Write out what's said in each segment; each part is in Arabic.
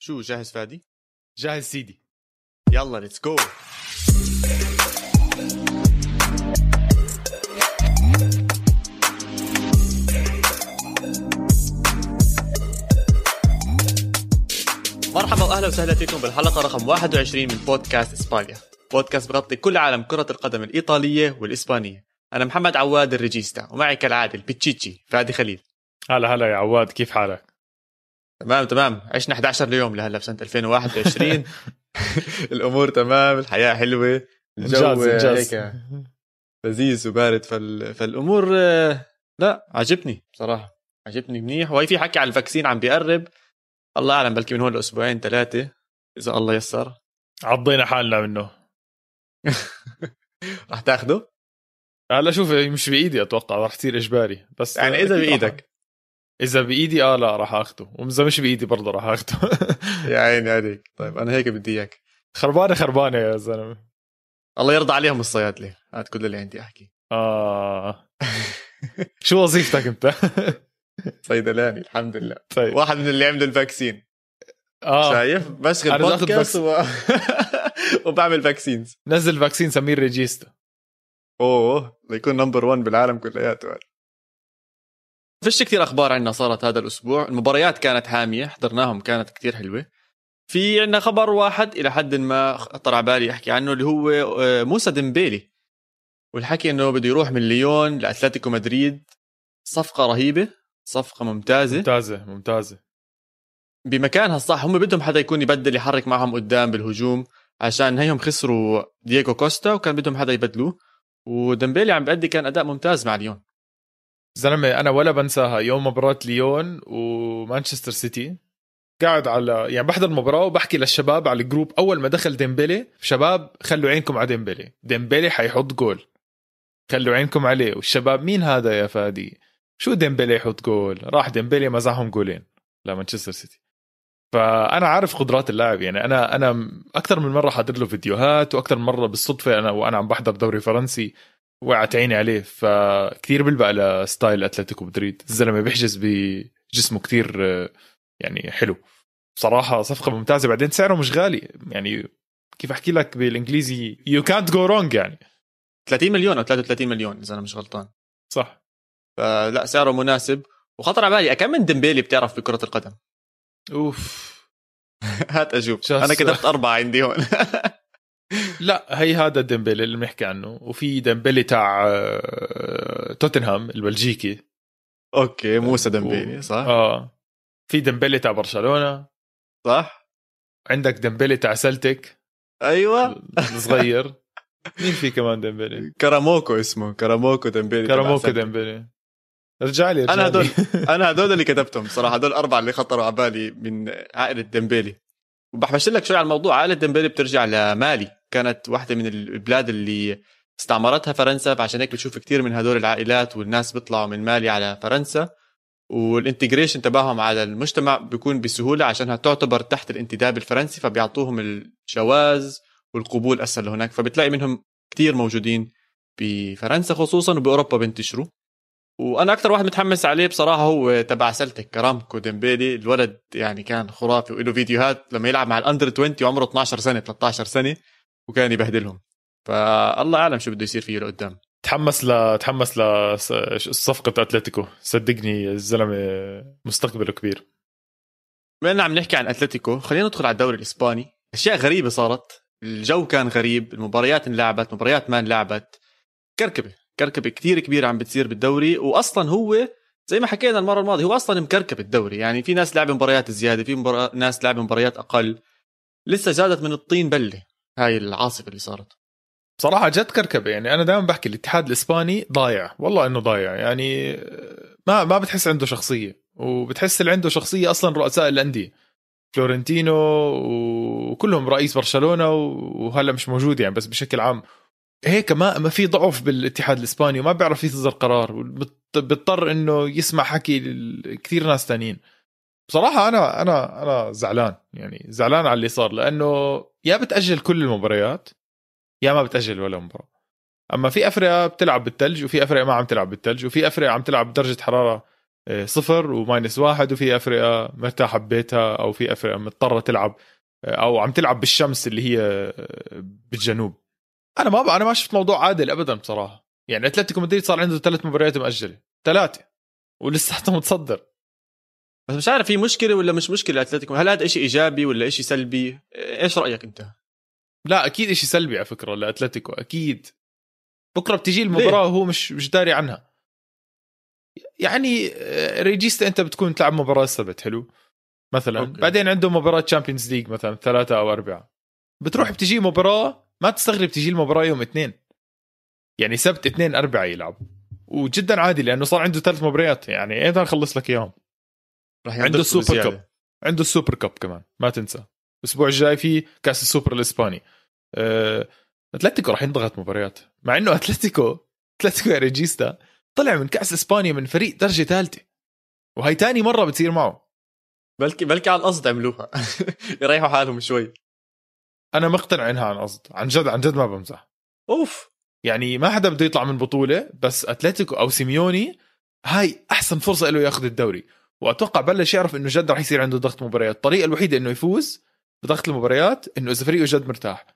شو جاهز فادي؟ جاهز سيدي. يلا let's go مرحبا وأهلا وسهلا فيكم بالحلقة رقم 21 من بودكاست إسبانيا. بودكاست بغطي كل عالم كرة القدم الإيطالية والإسبانية. أنا محمد عواد الريجيستا ومعي كالعادة البيتشيتشي فادي خليل. هلا هلا يا عواد كيف حالك؟ تمام تمام. عشنا 11 يوم لهلا بسنة 2021 الأمور تمام الحياة حلوة الجو. هيك لذيذ وبارد فال... فالأمور آه، لا عجبني بصراحة عجبني منيح. وهي في حكي على الفاكسين عم بيقرب. الله أعلم بلكي من هون لأسبوعين ثلاثة إذا الله يسر. عضينا حالنا منه. رح تاخده؟ هلا شوف مش بإيدي أتوقع راح تصير إجباري بس يعني راح- بإيدك. إذا بإيدي آه لا راح آخده. وإذا مش بإيدي برضه راح آخده. يا عيني عليك. طيب أنا هيك بدي إياك. خربانة خربانة يا زلمة. الله يرضى عليهم الصيادلة هذا كل اللي عندي أحكي. آه. شو وظيفتك أنت؟ صيدلاني الحمد لله. طيب. واحد من اللي عملوا الفاكسين. آه. شايف؟ بشغل بودكاست و... وبعمل vaccines نزل vaccine سمير ريجيستا. أوه ليكون number 1 بالعالم كلياته. فيش كثير أخبار عندنا صارت هذا الأسبوع. المباريات كانت حامية حضرناهم كانت كثير حلوة. في عندنا خبر واحد إلى حد ما خطر على بالي احكي عنه اللي هو آه، موسى ديمبيلي. والحكي إنه بده يروح من ليون لأتلتيكو مدريد. صفقة رهيبة صفقة ممتازة. ممتازة ممتازة. بمكانها الصح هم بدهم حدا يكون يبدل يحرك معهم قدام بالهجوم عشان هيهم خسروا دييغو كوستا وكان بدهم حدا يبدلوه. وديمبيلي عم بأدي كان أداء ممتاز مع ليون. زلمة أنا ولا بنساها. يوم مباراة ليون ومانشستر سيتي. قاعد على يعني بحضر المباراة وبحكي للشباب على ال group. أول ما دخل ديمبلي شباب خلوا عينكم على ديمبلي. ديمبلي حيحط جول. خلوا عينكم عليه. والشباب مين هذا يا فادي؟ شو ديمبلي يحط جول؟ راح ديمبلي مزعهم جولين لمانشستر سيتي. فأنا عارف قدرات اللاعب. يعني أنا أنا أكثر من مرة حاضر له فيديوهات وأكثر من مرة بالصدفة أنا وأنا عم بحضر دوري فرنسي. وقعت عيني عليه. فكتير بلبق ل style أتلتيكو مدريد. الزلمة بيحجز بجسمه كتير آه، يعني حلو. بصراحة صفقة ممتازة. بعدين سعره مش غالي. يعني كيف أحكي لك بالإنجليزي؟ you كانت جو رونج يعني. 30 مليون أو 33 مليون إذا أنا مش غلطان. صح. فلا سعره مناسب. وخطر على بالي كم من ديمبيلي بتعرف بكرة القدم؟ أوف. هات أشوف. شو أنا؟ كتبت أربعة عندي هون. لا هي هذا ديمبلي اللي بنحكي عنه. وفي ديمبلي تاع آه، توتنهام البلجيكي. okay موسى ديمبيلي صح؟ آه. في ديمبلي تاع برشلونة. صح؟ عندك ديمبلي تاع سلتك أيوه. الصغير. مين في كمان ديمبلي كراموكو اسمه. كراموكو ديمبيلي تبع كراموكو. ديمبلي ارجع لي أنا هدول. أنا هدول اللي كتبتهم صراحة. هدول الاربعه اللي خطروا على بالي من عائلة ديمبيلي. وبحبش لك شوي على الموضوع. عائلة ديمبيلي بترجع لمالي. كانت واحدة من البلاد اللي استعمرتها فرنسا فعشان هيك بتشوف كثير من هدول العائلات والناس بيطلعوا من مالي على فرنسا. وال integration تبعهم على المجتمع بيكون بسهولة عشانها تعتبر تحت الانتداب الفرنسي فبيعطوهم الجواز والقبول أسهل لهناك فبتلاقي منهم كثير موجودين بفرنسا خصوصا وبأوروبا بينتشروا وأنا أكثر واحد متحمس عليه بصراحة هو تبع سلتك كرامكو ديمبيلي. الولد يعني كان خرافي وله فيديوهات لما يلعب مع الأندر 20 وعمره 12 سنة 13 سنة. وكان يبهدلهم. فالله أعلم شو بده يصير فيه لقدام. تحمس ل تحمس للصفقه أتلتيكو. صدقني الزلمة مستقبله كبير. بما اننا عم نحكي عن أتلتيكو. خلينا ندخل على الدوري الإسباني. أشياء غريبة صارت. الجو كان غريب. المباريات انلعبت. مباريات ما انلعبت. كركبة. كركبة كثير كبيرة عم بتصير بالدوري. واصلا هو زي ما حكينا المرة الماضية هو أصلا مكركب الدوري. يعني في ناس لعبوا مباريات زيادة في مبارا... ناس لعبوا مباريات أقل. لسه زادت من الطين بلة. هاي العاصفة اللي صارت. بصراحة جد كركبة يعني أنا دائما بحكي الاتحاد الإسباني ضايع والله إنه ضايع يعني ما ما بتحس عنده شخصية وبتحس اللي عنده شخصية أصلا رؤساء الأندية. فلورنتينو وكلهم رئيس برشلونة وهلا مش موجود يعني بس بشكل عام. هيك ما ما في ضعف بالاتحاد الإسباني وما بيعرف يصدر قرار بيضطر إنه يسمع حكي كثير ناس تانيين. بصراحة أنا أنا أنا زعلان يعني زعلان على اللي صار لأنه يا بتأجل كل المباريات يا ما بتأجل ولا مباراة. أما في أفرقة بتلعب بالثلج وفي أفرقة ما عم تلعب بالثلج وفي أفرقة عم تلعب بدرجة حرارة آه، صفر وماينس واحد وفي افرقه مرتاحة ببيتها أو في افرقه مضطرة تلعب آه، أو عم تلعب بالشمس اللي هي آه، بالجنوب. أنا ما أنا ما شفت موضوع عادل ابدا بصراحة. يعني أتلتيكو مدريد صار عنده ثلاث مباريات مؤجله ثلاثة. ولساته متصدر. بس مش عارف في مشكلة ولا مش مشكلة اتلتيكو هل هذا شيء إيجابي ولا شيء سلبي؟ إيش رأيك أنت؟ لا أكيد شيء سلبي على فكرة لأتلتيكو أكيد. بكرة بتجي المباراة وهو مش مش داري عنها. يعني آه، ريجيستا أنت بتكون تلعب مباراة السبت حلو؟ مثلا. أوكي. بعدين عنده مباراة Champions League مثلا ثلاثة أو أربعة. بتروح بتجي مباراة ما تستغرب تجي المباراة يوم اثنين. يعني سبت اثنين أربعة يلعب. وجدا عادي لأنه صار عنده ثلاث مباريات يعني ايمتى نخلص لك اياهم عنده ال Super Cup. عنده ال Super Cup كمان ما تنسى. الأسبوع الجاي في كأس السوبر الإسباني. أه... أتلتيكو راح ينضغط مباريات. مع إنه أتلتيكو أتلتيكو يا ريجيستا طلع من كأس إسبانيا من فريق درجة ثالثة. وهي تاني مرة بتصير معه. بلكي بلكي على القصد عملوها. يريحوا حالهم شوي. أنا مقتنع إنها عن قصد. عن جد عن جد ما بمزح. أوف. يعني ما حدا بده يطلع من بطولة بس أتلتيكو أو سيميوني هاي أحسن فرصة له ياخذ الدوري. وأتوقع بلش يعرف إنه جد رح يصير عنده ضغط مباريات. الطريقة الوحيدة إنه يفوز بضغط المباريات إنه إذا فريقه جد مرتاح.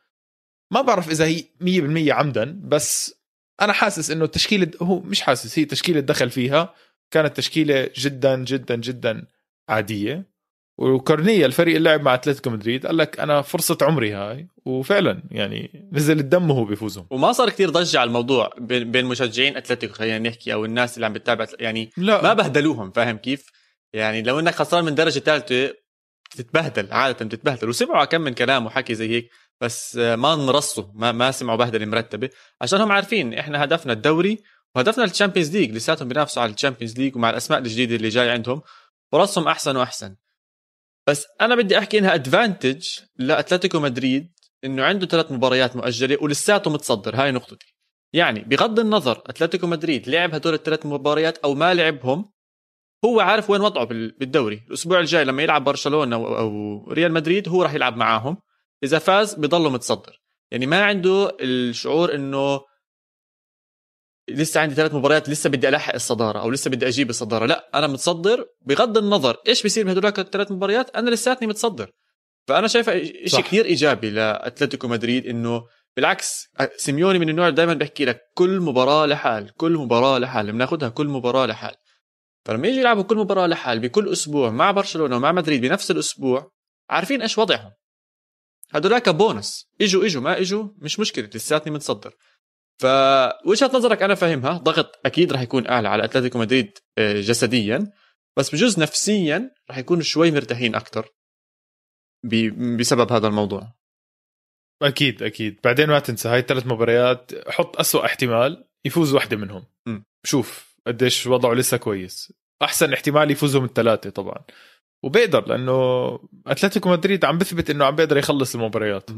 ما بعرف إذا هي 100% عمدا بس أنا حاسس إنه التشكيلة هو مش حاسس هي تشكيلة دخل فيها. كانت تشكيلة جدا جدا جدا عادية. وكورنيا الفريق اللي لعب مع أتلتيكو مدريد قال لك أنا فرصة عمري هاي وفعلا يعني نزل الدم وهو بيفوزهم. وما صار كتير ضجة على الموضوع بين مشجعين أتلتيكو خلينا نحكي أو الناس اللي عم بتتابع يعني لا. ما بهدلوهم فاهم كيف؟ يعني لو إنك خسران من درجة ثالثه بتتبهدل عادة بتتبهدل وسمعوا كم من كلام وحكي زي هيك بس ما نرصوا ما ما سمعوا بهدلة مرتبة عشان هم عارفين إحنا هدفنا الدوري وهدفنا ال Champions League لساتهم بينافسوا على ال Champions League ومع الأسماء الجديدة اللي جاي عندهم. فرصهم أحسن وأحسن. بس أنا بدي أحكي إنها advantage لأتلتيكو مدريد إنه عنده ثلاث مباريات مؤجلة ولساته متصدر. هاي نقطتي. يعني بغض النظر أتلتيكو مدريد لعب هدول الثلاث مباريات أو ما لعبهم هو عارف وين وضعه بالدوري. الأسبوع الجاي لما يلعب برشلونة أو ريال مدريد هو راح يلعب معاهم. إذا فاز بضله متصدر. يعني ما عنده الشعور إنه لسه عندي ثلاث مباريات لسه بدي ألحق الصدارة أو لسه بدي أجيب الصدارة. لا أنا متصدر بغض النظر إيش بيصير بهدول الثلاث مباريات أنا لساتني متصدر. فأنا شايفه شيء كثير إيجابي لأتلتيكو مدريد إنه بالعكس سيميوني من النوع دائما بحكي لك كل مباراة لحال كل مباراة لحال بناخذها كل مباراة لحال. فلما يجي يلعبوا كل مباراة لحال بكل أسبوع مع برشلونة ومع مدريد بنفس الأسبوع عارفين إيش وضعهم؟ هدولاك بونس إجوا إجوا ما إجوا مش مشكلة لساتني متصدر. فوجهه نظرك أنا فاهمها ضغط أكيد راح يكون أعلى على أتلتيكو مدريد آه، جسديا بس بجوز نفسيا راح يكونوا شوي مرتاحين أكثر بسبب هذا الموضوع. أكيد أكيد. بعدين ما تنسى هاي الثلاث مباريات حط أسوأ احتمال يفوز واحدة منهم. م. شوف قديش وضعه لسه كويس. أحسن احتمال يفوزوا من الثلاثة طبعا. وبيقدر لأنه أتلتيكو مدريد عم بثبت إنه عم بيقدر يخلص المباريات.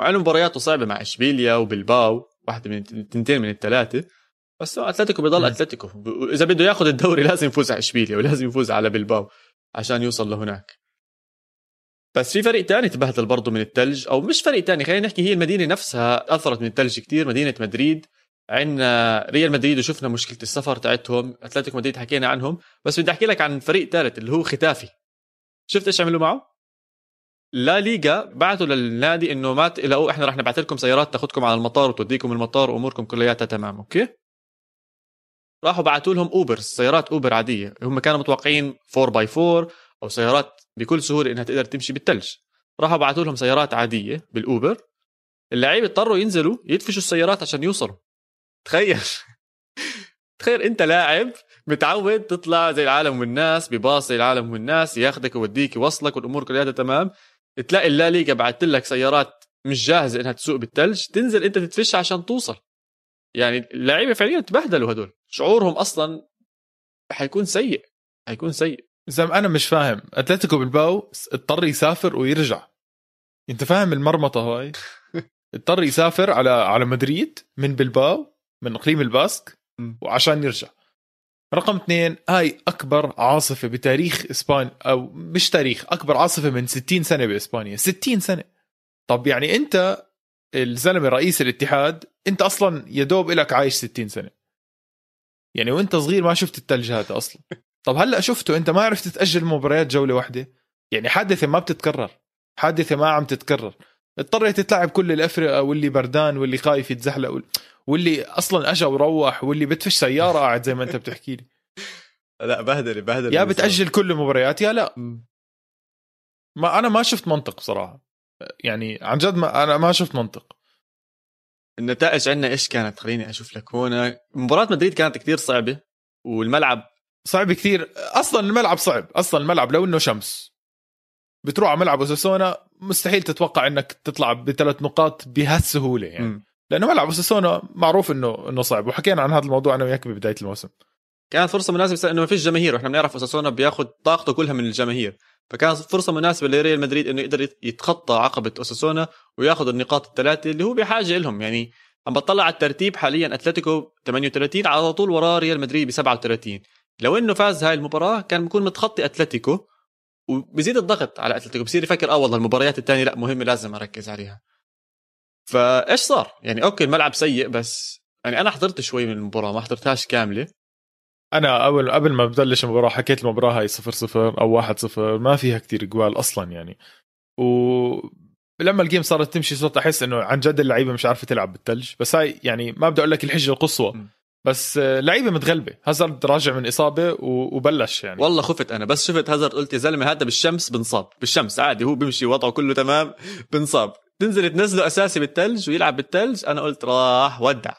مع إنه مبارياته صعبة مع إشبيليا وبالباو واحدة من التنتين من الثلاثة. بس أتلتيكو بيضل أتلتيكو. إذا بده ياخذ الدوري لازم يفوز على إشبيليا ولازم يفوز على بلباو عشان يوصل لهناك. بس في فريق تاني تبهدل برضه من الثلج أو مش فريق تاني خلينا نحكي هي المدينة نفسها أثرت من الثلج كتير مدينة مدريد. عندنا ريال مدريد وشفنا مشكلة السفر تاعتهم. أتلتيكو مدريد حكينا عنهم. بس بدي أحكي لك عن فريق ثالث اللي هو ختافي. شفت إيش عملوا معه؟ لا ليغا بعثوا للنادي إنه ما تقلقوا إحنا رح نبعث لكم سيارات تاخذكم على المطار وتوديكم المطار وأموركم كلياتها تمام أوكي؟ راحوا بعثوا لهم أوبر سيارات أوبر عادية. هم كانوا متوقعين 4 by 4 أو سيارات بكل سهولة إنها تقدر تمشي بالثلج راحوا بعثوا لهم سيارات عادية بالأوبر. اللعيبه اضطروا ينزلوا يدفشوا السيارات عشان يوصلوا. تخيل. تخيل انت لاعب متعود تطلع زي العالم والناس بباص زي العالم والناس ياخذك يوديك يوصلك والأمور كلها تمام. تلاقي الليغا بعثت لك سيارات مش جاهزة إنها تسوق بالثلج تنزل أنت تتفش عشان توصل. يعني اللعيبة فعليا تبهدلوا هدول. شعورهم أصلا حيكون سيء حيكون سيء. زلمه أنا مش فاهم أتلتيكو بالباو اضطر يسافر ويرجع. أنت فاهم المرمطة هاي؟ اضطر يسافر على على مدريد من بلباو من إقليم الباسك وعشان يرجع. رقم اثنين هاي أكبر عاصفة بتاريخ إسبانيا أو مش تاريخ أكبر عاصفة من 60 سنة بإسبانيا. 60 سنة. طب يعني أنت الزلمة رئيس الاتحاد أنت أصلا يا دوب لك عايش 60 سنة. يعني وأنت صغير ما شفت الثلج هذا أصلا. طب هلأ شفته أنت ما عرفت تأجل مباريات جولة واحدة؟ يعني حادثة ما بتتكرر. حادثة ما عم تتكرر. اضطريت تلعب كل الافرقه واللي بردان واللي خايف يتزحلق واللي أصلا أجى وروح واللي بتفش سيارة قاعد زي ما أنت بتحكي لي. لا بهدلة بهدلة يا بتأجل كل المباريات يا لا. ما أنا ما شفت منطق بصراحه يعني عن جد ما أنا ما شفت منطق. النتائج عندنا إيش كانت؟ خليني أشوف لك هون. مباراة مدريد كانت كثير صعبة والملعب صعب كثير أصلا الملعب صعب. أصلا الملعب لو إنه شمس. بتروح على ملعب أوساسونا مستحيل تتوقع إنك تطلع بثلاث نقاط بهالسهولة يعني. م. لأنه ملعب أوساسونا معروف إنه إنه صعب. وحكينا عن هذا الموضوع أنا وياك ببداية الموسم. كانت فرصة مناسبة إنه ما فيش جماهير. وإحنا بنعرف أوساسونا بياخذ طاقته كلها من الجماهير. فكانت فرصة مناسبة لريال مدريد إنه يقدر يتخطى عقبة أوساسونا وياخذ النقاط الثلاثة اللي هو بحاجة لهم. يعني عم بطلع على الترتيب حاليا أتلتيكو 38 على طول وراه ريال مدريد ب 37 لو إنه فاز هاي المباراة كان بيكون متخطي أتلتيكو وبزيد الضغط على أتلتيكو. بصير يفكر آه والله المباريات الثانية لا مهمة لازم أركز عليها. فإيش صار؟ يعني أوكي الملعب سيء بس يعني أنا حضرت شوي من المباراة ما حضرتهاش كاملة. أنا أول قبل ما ببلش المباراة حكيت المباراة هاي 0 0 أو 1 0 ما فيها كتير جوال أصلا يعني. و لما ال game صارت تمشي صرت أحس إنه عن جد اللعيبة مش عارفة تلعب بالثلج بس هاي يعني ما بدي أقول لك الحجة القصوى. بس لعيبة متغلبة. هازارد راجع من إصابة وبلش يعني. والله خفت أنا بس شفت هازارد قلت يا زلمة هذا بالشمس بنصاب. بالشمس عادي هو بيمشي وضعه كله تمام بنصاب. تنزل تنزله أساسي بالثلج ويلعب بالثلج أنا قلت راح ودع.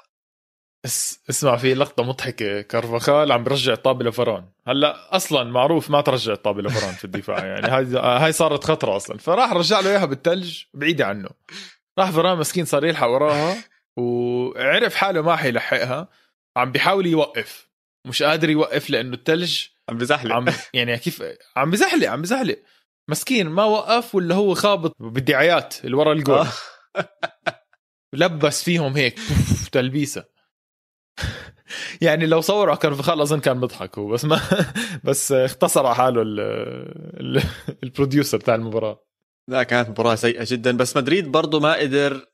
اس اسمع في لقطة مضحكة. كارفاخال عم برجع الطابة لفران. هلأ أصلا معروف ما ترجع الطابة لفران في الدفاع يعني. هاي هاي صارت خطرة أصلا. فراح رجع له إياها بالثلج بعيدة عنه. راح فران مسكين صار يلحق وراها وعرف حاله ما حيلحقها. عم بيحاول يوقف. مش قادر يوقف لأنه الثلج عم بزحلق. عم يعني كيف عم بزحلق عم بزحلق. مسكين ما وقف ولا هو خابط بالدعايات اللي ورا الجول. آه. لبس فيهم هيك تلبيسة. يعني لو صوروا كارفخال اظن كان بيضحك هو بس ما بس اختصر على حاله ال producer تاع المباراة. لا كانت مباراة سيئة جدا بس مدريد برضه ما قدر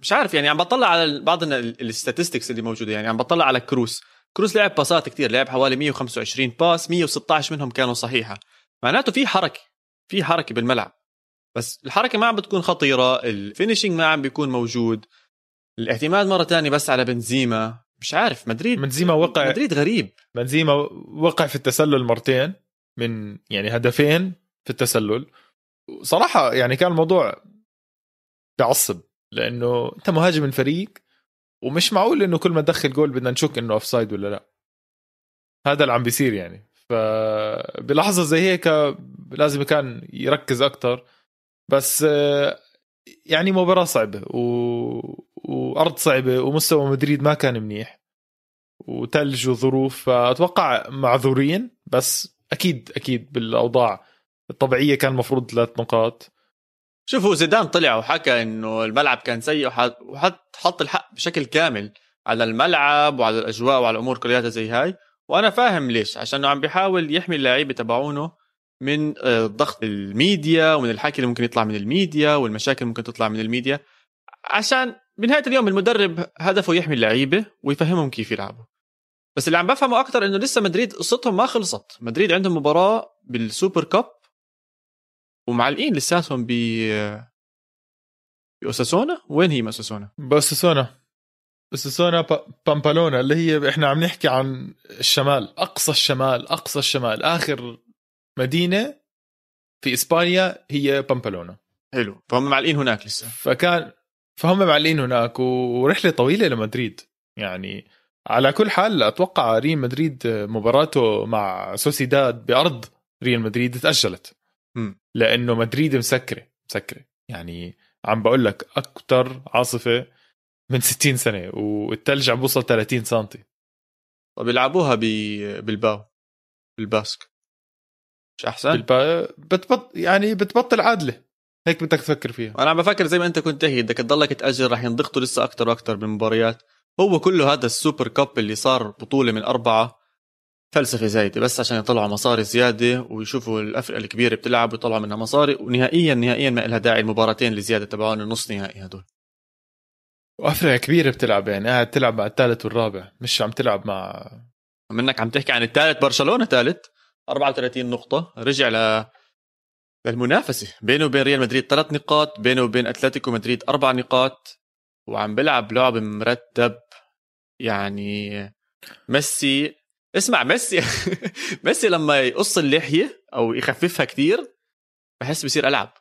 مش عارف يعني عم بطلع على بعض ال statistics اللي موجودة. يعني عم بطلع على كروس. كروس لعب passات كثير لعب حوالي 125 pass 116 منهم كانوا صحيحة. معناته في حركة في حركة بالملعب. بس الحركة ما عم بتكون خطيرة ال finishing ما عم بيكون موجود. الاعتماد مرة تانية بس على بنزيما. مش عارف مدريد بنزيما وقع مدريد غريب. بنزيما وقع في التسلل مرتين من يعني هدفين في التسلل. صراحة يعني كان الموضوع بعصب لأنه أنت مهاجم الفريق ومش معقول إنه كل ما تدخل جول بدنا نشك إنه offside ولا لأ. هذا اللي عم بيصير يعني. فبلحظه زي هيك لازم كان يركز أكثر بس يعني مباراة صعبة و... وأرض صعبة ومستوى مدريد ما كان منيح وتلج وظروف. فأتوقع معذورين بس أكيد أكيد بالأوضاع الطبيعية كان المفروض ثلاث نقاط. شوفوا زيدان طلع وحكى إنه الملعب كان سيء وحط حط الحق بشكل كامل على الملعب وعلى الأجواء وعلى الأمور كلياتها زي هاي. وأنا فاهم ليش عشان عم بيحاول يحمي اللعيبة تبعونه من آه، ضغط الميديا ومن الحكي اللي ممكن يطلع من الميديا والمشاكل اللي ممكن تطلع من الميديا. عشان بنهايه اليوم المدرب هدفه يحمي اللعيبة ويفهمهم كيف يلعبوا. بس اللي عم بفهمه أكثر إنه لسه مدريد قصتهم ما خلصت. مدريد عندهم مباراة بالسوبر كاب ومعلقين لساتهم ب بأوساسونا؟ وين هي مأساسونا؟ بأوساسونا. أوساسونا بامبالونا اللي هي إحنا عم نحكي عن الشمال أقصى الشمال أقصى الشمال. آخر مدينة في إسبانيا هي بامبالونا. حلو. فهم معلقين هناك لسه. فكان فهم معلقين هناك ورحلة طويلة لمدريد. يعني على كل حال أتوقع ريال مدريد مباراته مع سوسيداد بأرض ريال مدريد تاجلت لأنه مدريد مسكرة مسكرة. يعني عم بقول لك أكثر عاصفة من 60 سنة والثلج عم بوصل 30 سم طب يلعبوها بالباو بالباسك. مش أحسن؟ بالبا... بتبط يعني بتبطل عادلة. هيك بدك تفكر فيها. أنا عم بفكر زي ما أنت كنت تحكي بدك تضلك تاجل رح ينضغطوا لسه أكثر وأكثر بالمباريات هو كله هذا السوبر كاب اللي صار بطولة من أربعة. فلسفة زايدة بس عشان يطلعوا مصاري زيادة ويشوفوا الأفرقة الكبيرة بتلعب ويطلعوا منها مصاري ونهائيا نهائيا ما لها داعي المباراتين الزياده تبعون النص نهائي هدول. وأفرقة كبيرة بتلعب يعني قاعد تلعب مع الثالث والرابع مش عم تلعب مع منك عم تحكي عن الثالث برشلونة ثالث 34 نقطة رجع ل للمنافسة. بينه وبين ريال مدريد ثلاث نقاط بينه وبين أتلتيكو مدريد أربع نقاط وعم بيلعب لعب مرتب يعني ميسي اسمع ميسي ميسي لما يقص اللحية أو يخففها كثير بحس بصير ألعب.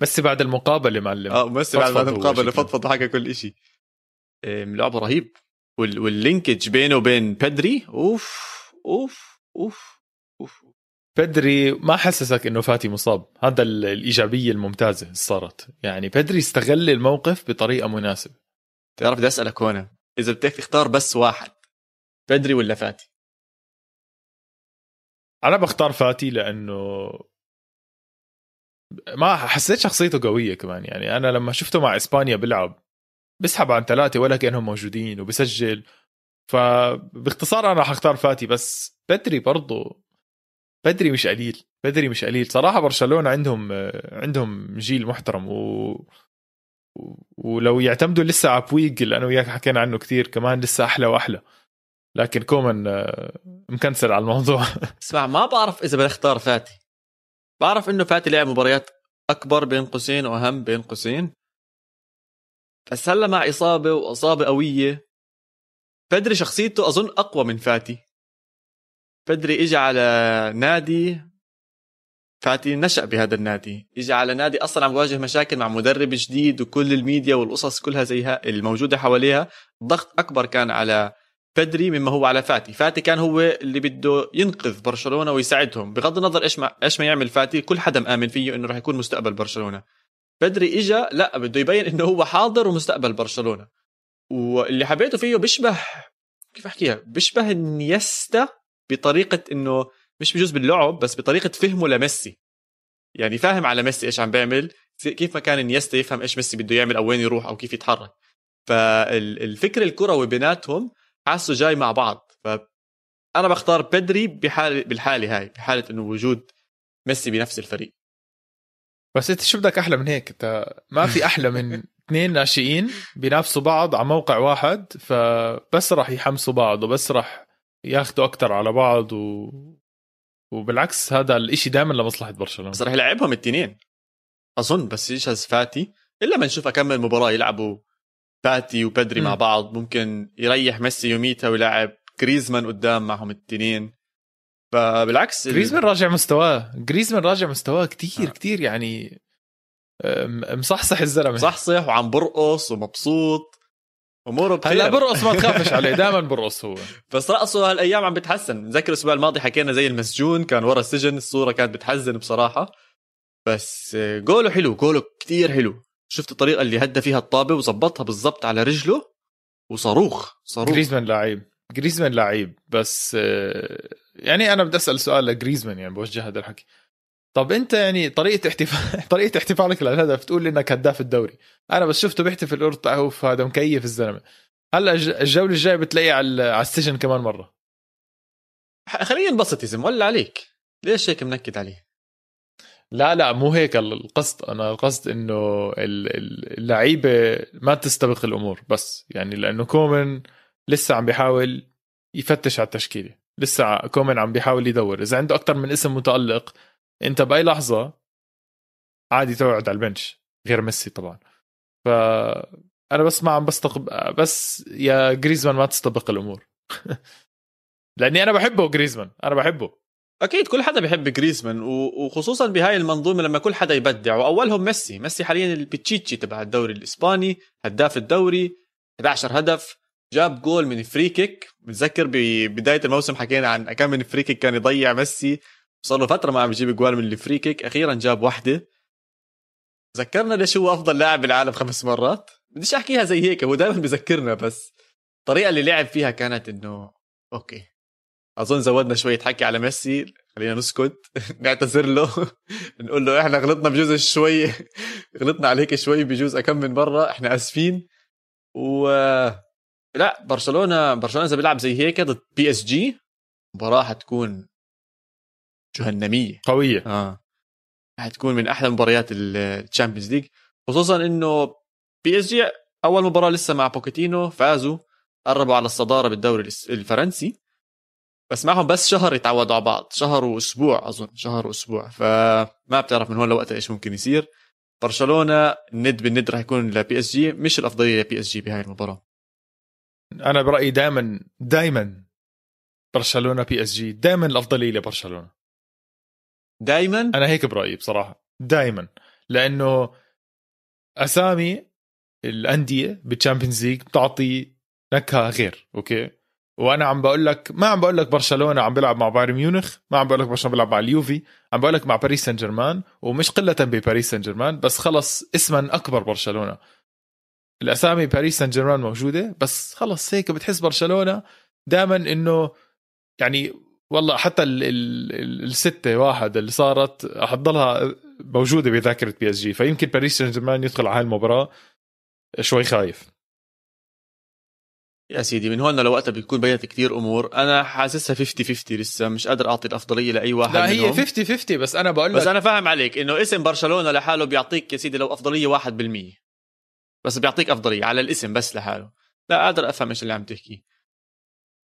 ميسي بعد المقابلة معلم. آه ميسي بعد المقابلة فضفض وحكى كل شيء لعبه رهيب. واللينكج بينه وبين بيدري أوف أوف أوف أوف. بدري ما حسسك إنه فاتي مصاب. هذا الإيجابية الممتازة صارت. يعني بدري استغل الموقف بطريقة مناسبة. تعرف بدي أسألك هون إذا بدك تختار بس واحد بدري ولا فاتي؟ أنا بختار فاتي لأنه ما حسيت شخصيته قوية كمان. يعني أنا لما شفته مع إسبانيا بيلعب بيسحب عن ثلاثة ولا كأنهم موجودين وبسجل. فباختصار أنا حختار فاتي بس بدري برضه بدري مش قليل بدري مش قليل. صراحة برشلونة عندهم عندهم جيل محترم و ولو يعتمدوا لسه على بويج اللي أنا وياك حكينا عنه كثير كمان لسه أحلى وأحلى. لكن كومان آه، مكنسل على الموضوع. اسمع ما بعرف إذا بدي اختار فاتي. بعرف إنه فاتي لعب مباريات أكبر بين قوسين وأهم بين قوسين. بس هلا مع إصابة وإصابة قوية بدري شخصيته أظن أقوى من فاتي. بدري اجى على نادي فاتي نشأ بهذا النادي. اجى على نادي أصلا عم يواجه مشاكل مع مدرب جديد وكل الميديا والقصص كلها زيها الموجودة حواليها. الضغط أكبر كان على بدري مما هو على فاتي. فاتي كان هو اللي بده ينقذ برشلونة ويساعدهم. بغض النظر إيش ما إيش ما يعمل فاتي كل حدا مآمن فيه إنه راح يكون مستقبل برشلونة. بدري اجى لا بده يبين إنه هو حاضر ومستقبل برشلونة. واللي حبيته فيه بيشبه كيف أحكيها؟ بيشبه انييستا بطريقة إنه مش بجوز باللعب بس بطريقة فهمه لميسي. يعني فاهم على ميسي إيش عم بيعمل كيف ما كان انييستا يفهم إيش ميسي بده يعمل أو وين يروح أو كيف يتحرك. فالفكر الكروي بيناتهم حاسه جاي مع بعض. ف أنا بختار بدري بحال بالحالة هاي بحالة إنه وجود ميسي بنفس الفريق. بس أنت شو بدك أحلى من هيك؟ أنت ما في أحلى من اثنين ناشئين بينافسوا بعض على موقع واحد فبس راح يحمسوا بعض وبس راح ياخذوا أكثر على بعض و... وبالعكس هذا الإشي دائما لمصلحة برشلونة. بس راح يلعبهم الاثنين أظن بس يجهز فاتي إلا ما نشوف أكمل مباراة يلعبوا فاتي وبدري م. مع بعض. ممكن يريح ميسي يوميتها ويلعب. كريزمان قدام معهم الاثنين فبالعكس جريزمان راجع مستواه. جريزمان راجع مستواه كتير آه. كتير يعني مصحصح الزلمة. مصحصح وعم برقص ومبسوط. أموره بخير هلا برقص ما تخافش عليه دائما برقص هو. بس رقصه هالأيام عم بتحسن. نذكر الأسبوع الماضي حكينا زي المسجون كان ورا السجن الصورة كانت بتحزن بصراحة. بس جوله حلو جوله كتير حلو. شفت الطريقة اللي هدى فيها الطابة وظبطها بالضبط على رجله؟ وصاروخ صاروخ. جريزمان لعيب جريزمان لعيب بس يعني أنا بدي أسأل سؤال لجريزمان يعني بوجه هذا الحكي. طب أنت يعني طريقة احتفال طريقة احتفالك للهدف تقول إنك هداف الدوري. أنا بس شفته بيحتفل قلت أوف هذا مكيف الزلمة. هلأ الجولة الجاية بتلاقيه على على السجن كمان مرة. خلينا ننبسط يا زلمة ولا عليك. ليش هيك منكد عليه؟ لا لا مو هيك القصد. أنا القصد إنه اللعيبة ما تستبق الأمور بس. يعني لأنه كومن لسه عم بيحاول يفتش على التشكيلة. لسه كومن عم بيحاول يدور. إذا عنده أكثر من اسم متألق أنت بأي لحظة عادي تقعد على ال bench غير ميسي طبعا. ف أنا بس ما عم بستبق بس يا جريزمان ما تستبق الأمور. لأني أنا بحبه جريزمان. أنا بحبه. أكيد كل حدا بيحب جريزمان وخصوصا بهاي المنظومة لما كل حدا يبدع واولهم ميسي. ميسي حاليا البتشيتشي تبع الدوري الإسباني هداف الدوري 11 هدف جاب جول من free kick بتذكر ببدايه الموسم حكينا عن كم من free kick كان يضيع ميسي. صار له فترة ما عم يجيب جوال من ال free kick أخيرا جاب واحدة. ذكرنا ليش هو أفضل لاعب بالعالم خمس مرات؟ بديش أحكيها زي هيك هو دائما بذكرنا بس. الطريقة اللي لعب فيها كانت إنه okay. أظن زودنا شوية حكي على ميسي. خلينا نسكت. نعتذر له. نقول له إحنا غلطنا بجوز شوي. غلطنا عليك شوي بجوز أكم من مرة. إحنا آسفين. و لا برشلونة برشلونة إذا بيلعب زي هيك ضد PSG مباراة حتكون جهنمية. قوية. آه. حتكون من أحلى مباريات ال Champions League. خصوصا إنه PSG أول مباراة لسه مع بوكيتينو فازوا قربوا على الصدارة بالدوري الفرنسي. بس معهم بس شهر يتعودوا على بعض. شهر وأسبوع أظن. شهر وأسبوع. فما بتعرف من هون لوقتها إيش ممكن يصير. برشلونة الند بالند راح يكون ل PSG مش الأفضلية ل PSG بهاي المباراة. أنا برأيي دائما دائما برشلونة PSG دائما الأفضلية لبرشلونه دائما أنا هيك برأيي بصراحة. دائما لأنه أسامي الأندية بال Champions League بتعطي نكهة غير. Okay؟ وأنا عم بقول لك ما عم بقول لك برشلونة عم بيلعب مع بايرن ميونخ ما عم بقول لك برشلونة بيلعب مع اليوفي عم بقول لك مع باريس سان جيرمان ومش قلة بباريس سان جيرمان بس خلص اسما أكبر برشلونة. الأسامي باريس سان جيرمان موجودة بس خلص هيك بتحس برشلونة دائما إنه يعني والله حتى ال ال الستة واحد اللي صارت حتضلها موجودة بذاكرة PSG فيمكن باريس سان جيرمان يدخل على هاي المباراة شوي خايف. يا سيدي من هون لوقتها بيكون بينت كثير أمور. أنا حاسسها 50 50 لسه مش قادر أعطي الأفضلية لأي واحد لا هي 50 50 بس أنا بقول لك بس أنا فاهم عليك إنه اسم برشلونة لحاله بيعطيك يا سيدي لو أفضلية 1% بس بيعطيك أفضلية على الاسم بس لحاله. لا قادر أفهم إيش اللي عم تحكي.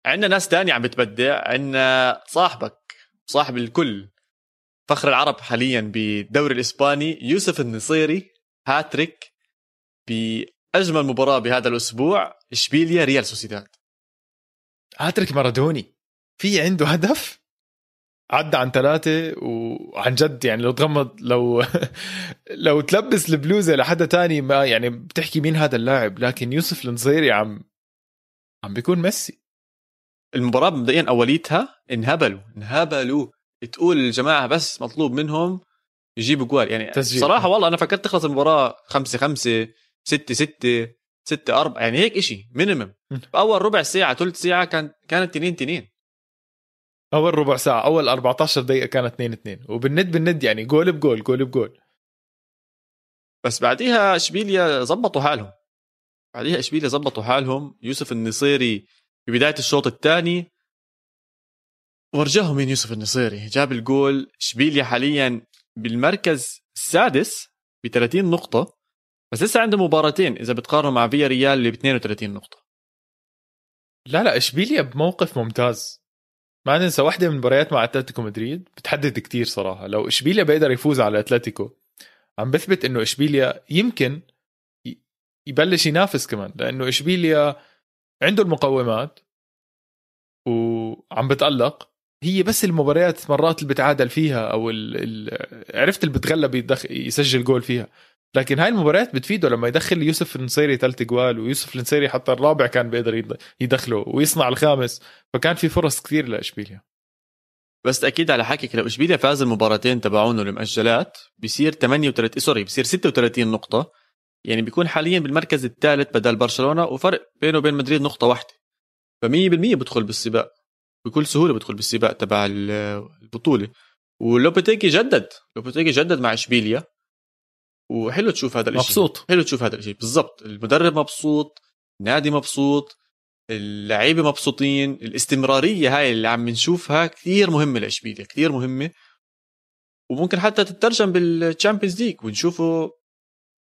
عندنا ناس تانية عم بتبدع عندنا صاحبك صاحب الكل. فخر العرب حاليا بالدوري الإسباني يوسف النصيري هاتريك بأجمل مباراة بهذا الأسبوع. اشبيليا ريال سوسيداد؟ هاتريك مارادوني. في عنده هدف؟ عدى عن ثلاثة وعن جد يعني لو تغمض لو لو تلبس البلوزة لحدا تاني ما يعني بتحكي مين هذا اللاعب لكن يوسف النصيري عم عم بيكون ميسي. المباراة مبدئيا أوليتها انهبلوا انهبلوا. تقول الجماعة بس مطلوب منهم يجيبوا جوال. يعني تسجيل. صراحة والله أنا فكرت تخلص المباراة خمسة خمسة ستة ستة. ستة أربعة يعني هيك إشي مينيمم بأول ربع ساعة ثلث ساعة كان كانت تنين تنين. أول ربع ساعة أول 14 دقيقة كانت 2 2 وبالند بالند يعني جول بجول جول بجول بس بعديها إشبيليا زبطوا حالهم. بعديها إشبيليا زبطوا حالهم. يوسف النصيري ببدايه الشوط الثاني ورجاهم مين يوسف النصيري. جاب الجول. إشبيليا حاليا بالمركز السادس ب 30 نقطة. بس لسه عنده مباراتين إذا بتقارنه مع فيا ريال اللي ب 32 نقطة. لا لا إشبيليا بموقف ممتاز. ما ننسى واحدة من المباريات مع أتلتيكو مدريد بتحدد كتير صراحة. لو إشبيليا بيقدر يفوز على أتلتيكو عم بثبت إنه إشبيليا يمكن يبلش ينافس كمان لأنه إشبيليا عنده المقومات وعم بتألق. هي بس المباريات مرات اللي بتعادل فيها أو عرفت اللي بتغلب يسجل جول فيها. لكن هاي المباريات بتفيده لما يدخل يوسف النصيري ثلاث جوال ويوسف النصيري حتى الرابع كان بيقدر يدخله ويصنع الخامس. فكان في فرص كثير لإشبيليا. بس أكيد على حكيك لو إشبيليا فاز المباراتين تبعونه المؤجلات بيصير 38 سوري بيصير 36 نقطة. يعني بيكون حاليا بالمركز الثالث بدل برشلونة وفرق بينه وبين مدريد نقطة واحدة. ف 100% بدخل بالسباق. بكل سهولة بدخل بالسباق تبع البطولة. ولوبيتيكي جدد لوبيتيكي جدد مع إشبيليا. وحلو تشوف هذا الشيء مبسوط. حلو تشوف هذا الشيء بالضبط. المدرب مبسوط النادي مبسوط اللعيبة مبسوطين الاستمرارية هاي اللي عم نشوفها كثير مهمة لاشبيليا كثير مهمة. وممكن حتى تترجم بال Champions League ونشوفه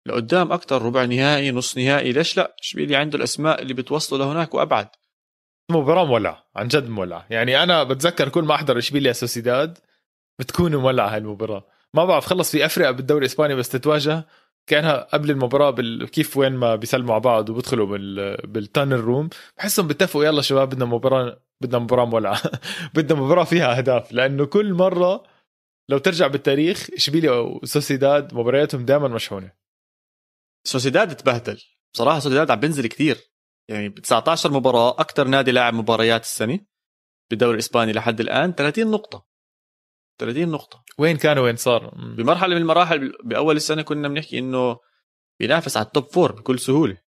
لقدام أكثر ربع نهائي نص نهائي. ليش لا؟ اشبيليا عنده الأسماء اللي بتوصله لهناك وأبعد. مباراة مولعة عن جد مولعة يعني أنا بتذكر كل ما أحضر إشبيليا سوسيداد بتكون مولعة هاي المباراة. ما بعرف خلص في فرق هيك بالدوري الإسباني بس تتواجه كأنها قبل المباراة بال... كيف وين ما بيسلموا على بعض وبيدخلوا بال... بالتانل روم بحسهم بيتفقوا يلا شباب بدنا مباراة بدنا مباراة مولعة. بدنا مباراة فيها أهداف. لأنه كل مرة لو ترجع بالتاريخ إشبيليا وسوسيداد مبارياتهم دائما مشحونه سوسيداد تبهدل. بصراحة سوسيداد عم بينزل كثير. يعني ب 19 مباراة أكثر نادي لاعب مباريات السنة بالدوري الإسباني لحد الآن 30 نقطة. 30 نقطة. وين كان وين صار؟ بمرحلة من المراحل بأول السنة كنا بنحكي إنه بينافس على ال top four بكل سهولة.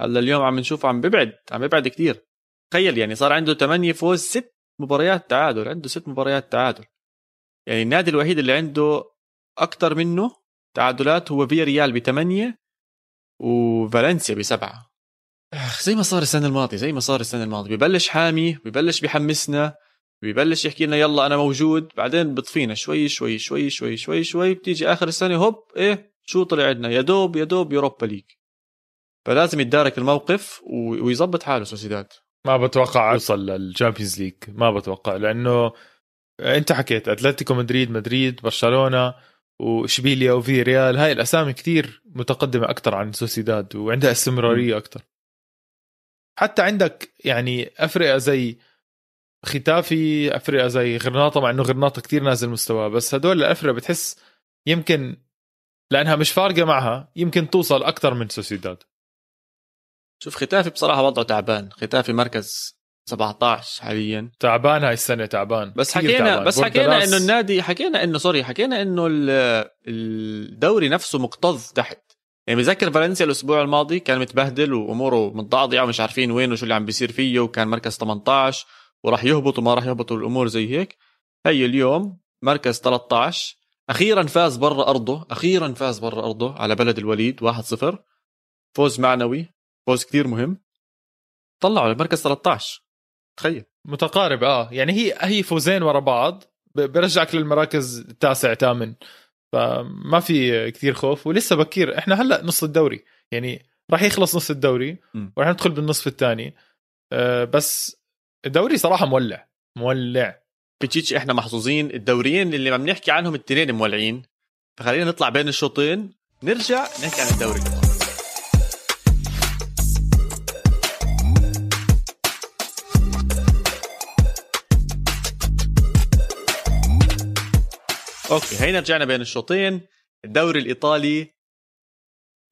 هلأ اليوم عم نشوفه عم ببعد عم ببعد كثير تخيل يعني صار عنده 8 فوز ست مباريات تعادل عنده ست مباريات تعادل. يعني النادي الوحيد اللي عنده أكثر منه تعادلات هو فيا ريال بثمانية وفالنسيا بسبعة. زي ما صار السنة الماضية زي ما صار السنة الماضية. ببلش حامي ببلش بحمسنا. ببلش يحكي لنا يلا أنا موجود. بعدين بطفينا شوي شوي شوي شوي شوي شوي. بتيجي آخر السنة هوب إيه شو طلع عندنا؟ يا دوب يا دوب Europa League. فلازم يتدارك الموقف ويظبط حاله سوسيداد. ما بتوقع يوصل لل Champions League. ما بتوقع لأنه أنت حكيت أتلتيكو مدريد مدريد برشلونة وإشبيليا وفيا ريال. هاي الأسامي كتير متقدمة أكثر عن سوسيداد وعندها استمرارية أكثر حتى عندك يعني افرقه زي ختافي افرقه زي غرناطة مع إنه غرناطة كتير نازل مستواه بس هدول الافرقه بتحس يمكن لأنها مش فارقة معها يمكن توصل أكثر من سوسيداد. شوف ختافي بصراحة وضعه تعبان. ختافي مركز 17 حاليا. تعبان هاي السنة تعبان. بس حكينا تعبان. بس حكينا إنه النادي حكينا انه سوري حكينا إنه الدوري نفسه مكتظ تحت. يعني بذكر فالنسيا الأسبوع الماضي كان متبهدل وأموره متضعضعه ومش عارفين وين وشو اللي عم بيصير فيه وكان مركز 18 وراح يهبط وما راح يهبط الأمور زي هيك. هي اليوم مركز 13 أخيرا فاز برا أرضه أخيرا فاز برا أرضه على بلد الوليد 1-0 فوز معنوي فوز كثير مهم. طلعوا للمركز 13 تخيل. متقارب آه. يعني هي هي فوزين ورا بعض. برجعك للمراكز التاسع ثامن فما في كثير خوف. ولسه بكير إحنا هلأ نص الدوري. يعني راح يخلص نص الدوري. وراح ندخل بالنصف الثاني. آه بس الدوري صراحة مولع مولع. بتشيتش إحنا محظوظين الدوريين اللي عم نحكي عنهم التنين مولعين. فخلينا نطلع بين الشوطين نرجع نحكي عن الدوري. Okay هينا رجعنا بين الشوطين. الدوري الإيطالي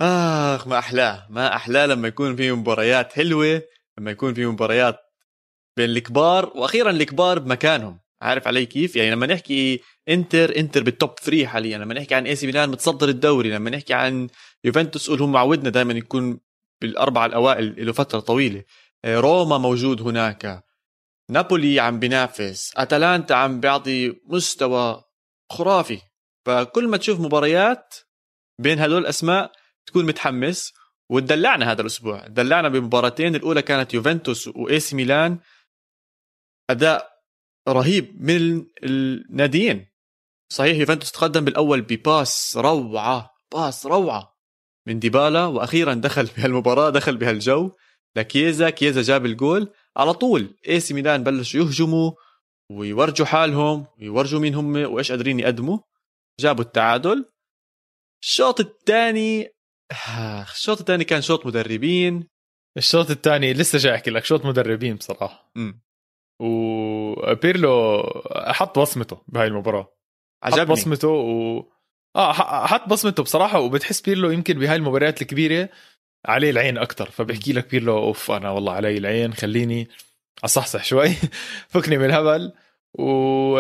آخ ما أحلاه ما أحلاه لما يكون في مباريات حلوة لما يكون في مباريات بين الكبار وأخيرا الكبار بمكانهم. عارف علي كيف؟ يعني لما نحكي إنتر إنتر بال top 3 حاليا. لما نحكي عن AC Milan متصدر الدوري. لما نحكي عن يوفنتوس قول هم معودنا دائما يكون بالاربعه الأوائل له فترة طويلة. آه، روما موجود هناك. نابولي عم بينافس. أتلانتا عم بيعطي مستوى خرافي. فكل ما تشوف مباريات بين هدول الأسماء تكون متحمس. وتدلعنا هذا الأسبوع. دلعنا بمباراتين. الأولى كانت يوفنتوس و AC Milan. أداء رهيب من الناديين. صحيح يوفنتوس تقدم بالأول ب pass روعة pass روعة من ديبالا وأخيرا دخل بهالمباراه دخل بهالجو لكيزا كيزا جاب الجول. على طول AC Milan بلشوا يهجموا ويورجوا حالهم ويورجوا مين هم وإيش قادرين يقدموا. جابوا التعادل. الشوط الثاني الشوط الثاني كان شوط مدربين. الشوط الثاني لسه جاي أحكي لك شوط مدربين بصراحة. امم وبيرلو حط بصمته بهاي المباراة. عجبني. حط بصمته و آه حط بصمته بصراحة وبتحس بيرلو يمكن بهاي المباريات الكبيرة عليه العين أكثر فبحكي لك بيرلو أوف أنا والله علي العين خليني أصحصح شوي فكني من الهبل. و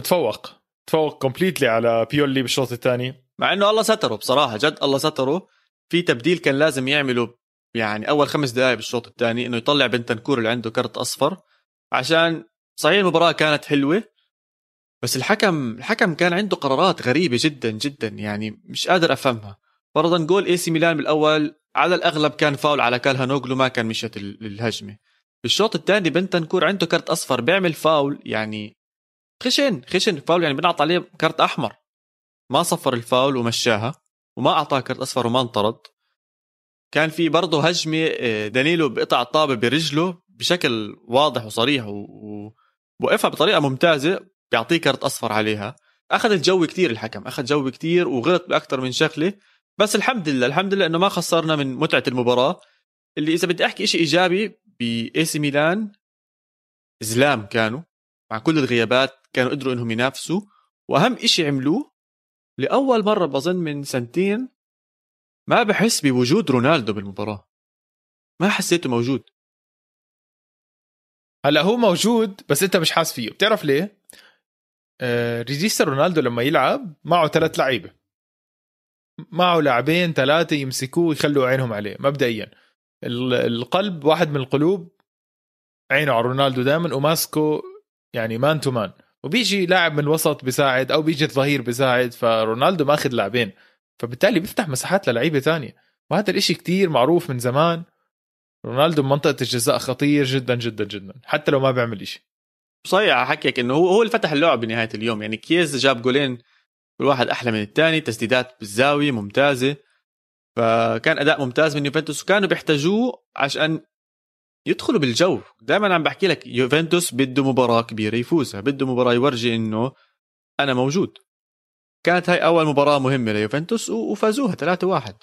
تفوق تفوق completely على بيولي بالشوط الثاني. مع إنه الله ستره بصراحة جد الله ستره. في تبديل كان لازم يعمله يعني أول خمس دقائق بالشوط الثاني إنه يطلع بنتنكور اللي عنده كرت أصفر. عشان صحيح المباراة كانت حلوة بس الحكم الحكم كان عنده قرارات غريبة جدا جدا يعني مش قادر أفهمها. فرضا جول إي سي ميلان بالأول على الأغلب كان فاول على كالهانوغلو ما كان مشت الهجمه بالشوط الثاني بنتنكور عنده كرت أصفر بيعمل فاول يعني خشن خشن. فاول يعني بنعطى عليه كرت أحمر. ما صفر الفاول ومشاها وما أعطاه كرت أصفر وما انطرد. كان في برضه هجمة آه، دانيلو بقطع الطابة برجله. بشكل واضح وصريح ووقفها بطريقة ممتازة بيعطيه كرت أصفر عليها. اخذ الجو كثير الحكم اخذ جو كثير وغلط باكثر من شغله بس الحمد لله الحمد لله إنه ما خسرنا من متعة المباراة. اللي إذا بدي أحكي شيء إيجابي بإي سي ميلان زلام كانوا مع كل الغيابات كانوا قدروا إنهم ينافسوا. وأهم إشي عملوه لأول مرة بظن من سنتين ما بحس بوجود رونالدو بالمباراة. ما حسيته موجود. هلا هو موجود بس انت مش حاس فيه. بتعرف ليه؟ آه ريجيستر رونالدو لما يلعب معه ثلاث لعيبة. معه لاعبين ثلاثة يمسكوه ويخلوا عينهم عليه مبدئيا. القلب واحد من القلوب عينه على رونالدو دائما وماسكه يعني man to man وبيجي لاعب من الوسط بيساعد أو بيجي الظهير بيساعد فرونالدو ماخذ لاعبين. فبالتالي بيفتح مساحات للعيبة تانية. وهذا الإشي كتير معروف من زمان. رونالدو بمنطقه الجزاء خطير جدا جدا جدا. حتى لو ما بيعمل إشي. صحيح احكيك إنه هو هو اللي فتح اللعب بنهاية اليوم. يعني كيز جاب جولين كل واحد أحلى من الثاني تسديدات بالزاوية ممتازة. فكان أداء ممتاز من يوفنتوس. وكانوا بيحتاجوه عشان يدخلوا بالجو. دائما عم بحكي لك يوفنتوس بده مباراة كبيرة يفوزها بده مباراة يورجي إنه أنا موجود. كانت هاي أول مباراة مهمة ليوفنتوس وفازوها 3-1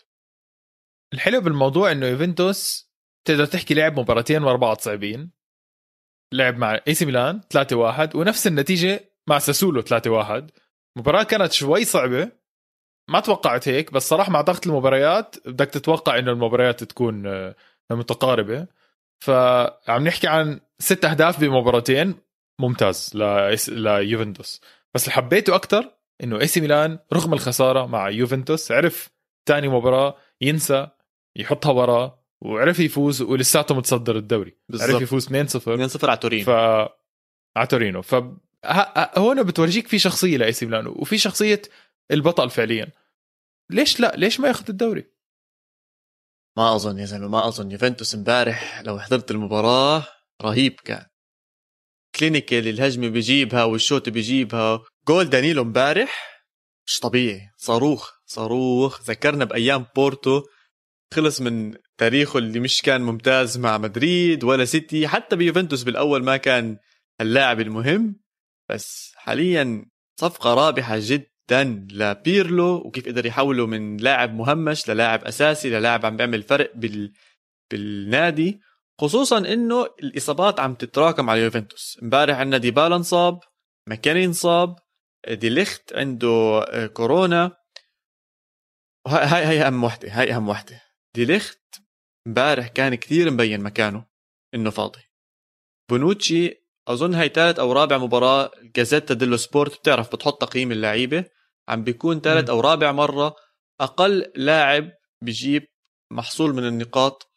الحلو بالموضوع إنه يوفنتوس تقدر تحكي لعب مباراتين ورا بعض صعبين لعب مع إي سي ميلان 3-1 ونفس النتيجة مع ساسولو 3-1 مباراة كانت شوي صعبة. ما توقعت هيك بس صراحة مع ضغط المباريات بدك تتوقع إنه المباريات تكون آه، متقاربة. فعم نحكي عن ست أهداف بمباراتين. ممتاز ليوفنتوس بس اللي حبيته أكثر إنه إي سي ميلان رغم الخسارة مع يوفنتوس عرف ثاني مباراة ينسى يحطها وراه. وعرف يفوز ولساته متصدر الدوري. بالزبط. عرف يفوز 2-0 2-0 على تورينو. ف على تورينو. ف هون بتورجيك في شخصية لأي سي ميلان وفي شخصية البطل فعليا. ليش لا؟ ليش ما ياخذ الدوري؟ ما أظن يا زلمة ما أظن. يوفنتوس امبارح لو حضرت المباراة رهيب كان. clinical الهجمة بيجيبها والشوت بيجيبها. جول دانيلو امبارح مش طبيعي. صاروخ صاروخ. ذكرنا بأيام بورتو. خلص من تاريخه اللي مش كان ممتاز مع مدريد ولا سيتي حتى بيوفنتوس بالأول ما كان اللاعب المهم. بس حاليا صفقة رابحة جدا لبيرلو وكيف قدر يحوله من لاعب مهمش للاعب أساسي للاعب عم بيعمل فرق بال بالنادي. خصوصا إنه الإصابات عم تتراكم على يوفنتوس. امبارح عندنا ديبالا انصاب ماكيني انصاب دي ليخت عنده آه، كورونا. هاي هاي أهم وحدة هاي أهم وحدة. دي ليخت امبارح كان كثير مبين مكانه إنه فاضي. بونوتشي أظن هاي ثالث أو رابع مباراة جازيتا ديلو سبورت بتعرف بتحط تقييم اللعيبة. عم بيكون ثالث أو رابع مرة أقل لاعب بجيب محصول من النقاط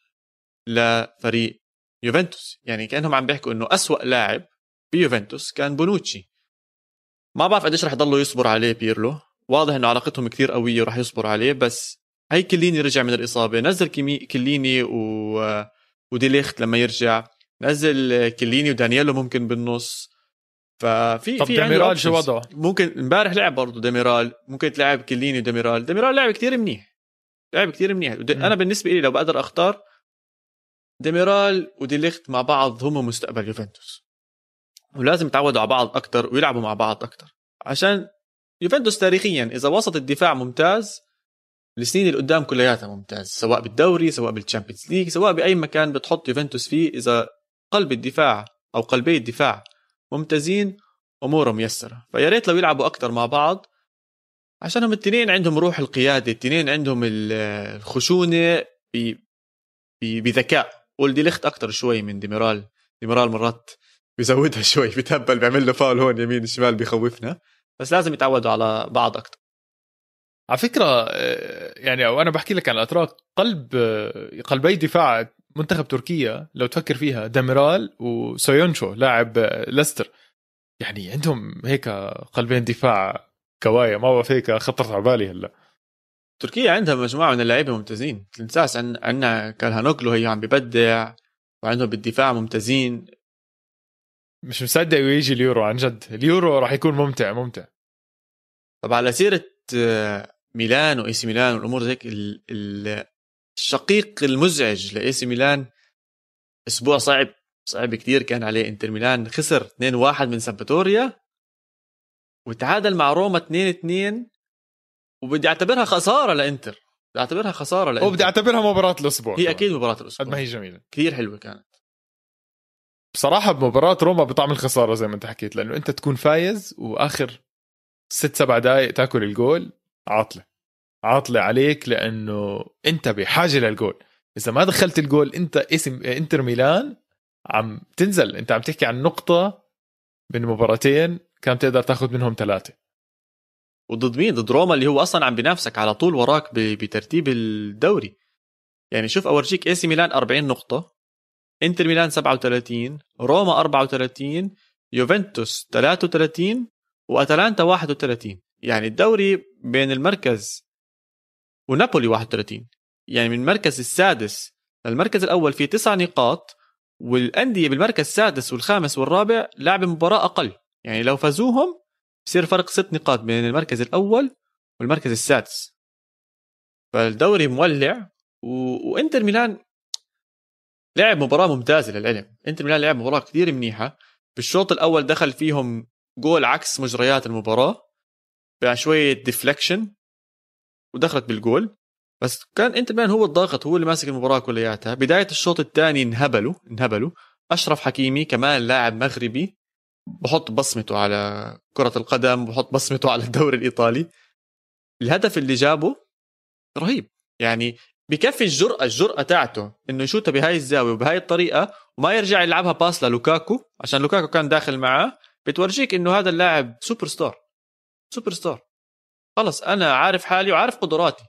لفريق يوفنتوس. يعني كأنهم عم بيحكوا إنه أسوأ لاعب بيوفنتوس كان بونوتشي. ما بعرف قديش رح يضلوا يصبر عليه بيرلو. واضح إنه علاقتهم كثير قوية ورح يصبر عليه بس هي كيليني رجع من الإصابة. نزل كيمي كيليني و وديليخت لما يرجع. نزل كيليني ودانييلو ممكن بالنص. ففي طب في ديميرال شو وضعه؟ ممكن امبارح لعب برضه ديميرال. ممكن تلعب كيليني وديميرال. ديميرال لعب كثير منيح. لعب كثير منيح. أنا بالنسبة لي لو بقدر أختار ديميرال وديليخت مع بعض هم مستقبل يوفنتوس. ولازم يتعودوا على بعض أكثر ويلعبوا مع بعض أكثر عشان يوفنتوس تاريخيا إذا وسط الدفاع ممتاز السنين اللي قدام كلياتها ممتاز سواء بالدوري سواء بال Champions League سواء بأي مكان بتحط يوفنتوس فيه إذا قلب الدفاع أو قلبي الدفاع. ممتازين أمورهم ميسرة. فيا ريت لو يلعبوا أكثر مع بعض عشان هم الاثنين عندهم روح القيادة الاثنين عندهم الخشونة بذكاء. ودي ليخت أكثر شوي من ديميرال. ديميرال مرات بيزودها شوي بتهبل بيعمل له فاول هون يمين شمال بيخوفنا. بس لازم يتعودوا على بعض أكثر على فكرة آه، يعني وأنا بحكي لك عن الأتراك قلب آه، قلبي دفاع منتخب تركيا لو تفكر فيها ديميرال وسويونشو لاعب آه، ليستر. يعني عندهم هيك قلبين دفاع قوايا ما بعرف هيك خطرت على بالي هلأ. تركيا عندها مجموعة من اللعيبة ممتازين. تنساش عندنا كالهانوغلو هي عم ببدع وعندهم بالدفاع ممتازين. مش مصدق ويجي اليورو عن جد. اليورو راح يكون ممتع ممتع. طب على سيرة ميلان وإي سي ميلان والأمور هيك الشقيق المزعج لإي سي ميلان أسبوع صعب صعب كثير كان عليه. إنتر ميلان خسر 2-1 من سامباتوريا وتعادل مع روما 2-2 وبدي أعتبرها خسارة لإنتر. بدي أعتبرها خسارة لإنتر. وبدي أعتبرها مباراة الأسبوع هي أكيد مباراة الأسبوع. قد ما هي جميلة. كثير حلوة كانت. بصراحة بمباراة روما بطعم الخساره زي ما أنت حكيت لأنه أنت تكون فايز وآخر ست سبع دقائق تأكل الجول عاطلة. عاطلة عليك لأنه أنت بحاجة للجول. إذا ما دخلت الجول أنت اسم إنتر ميلان عم تنزل. أنت عم تحكي عن نقطة بين مباراتين كان تقدر تاخذ منهم ثلاثة. وضد مين؟ ضد روما اللي هو أصلا عم بينافسك على طول وراك بترتيب الدوري. يعني شوف أورجيك إي سي ميلان 40 نقطة إنتر ميلان 37 روما 34 يوفنتوس 33 وأتلانتا 31 يعني الدوري بين المركز ونابولي 31 يعني من المركز السادس للمركز الأول في تسع نقاط والأندية بالمركز السادس والخامس والرابع لعب مباراة أقل. يعني لو فازوهم بصير فرق ست نقاط بين المركز الأول والمركز السادس. فالدوري مولع و... وإنتر ميلان لعب مباراة ممتازة للعلم إنتر ميلان لعب مباراة كثير منيحة. بالشوط الأول دخل فيهم جول عكس مجريات المباراة. بشويه deflection ودخلت بالجول. بس كان انتر ميلان هو الضاغط هو اللي ماسك المباراة كلياتها. بداية الشوط الثاني انهبلوا انهبلوا. أشرف حكيمي كمان لاعب مغربي بحط بصمته على كرة القدم بحط بصمته على الدوري الإيطالي. الهدف اللي جابه رهيب. يعني بكفي الجرأة الجرأة تاعته إنه يشوتها بهاي الزاوية وبهاي الطريقة وما يرجع يلعبها pass للوكاكو عشان لوكاكو كان داخل معاه. بتورجيك إنه هذا اللاعب superstar superstar خلص أنا عارف حالي وعارف قدراتي.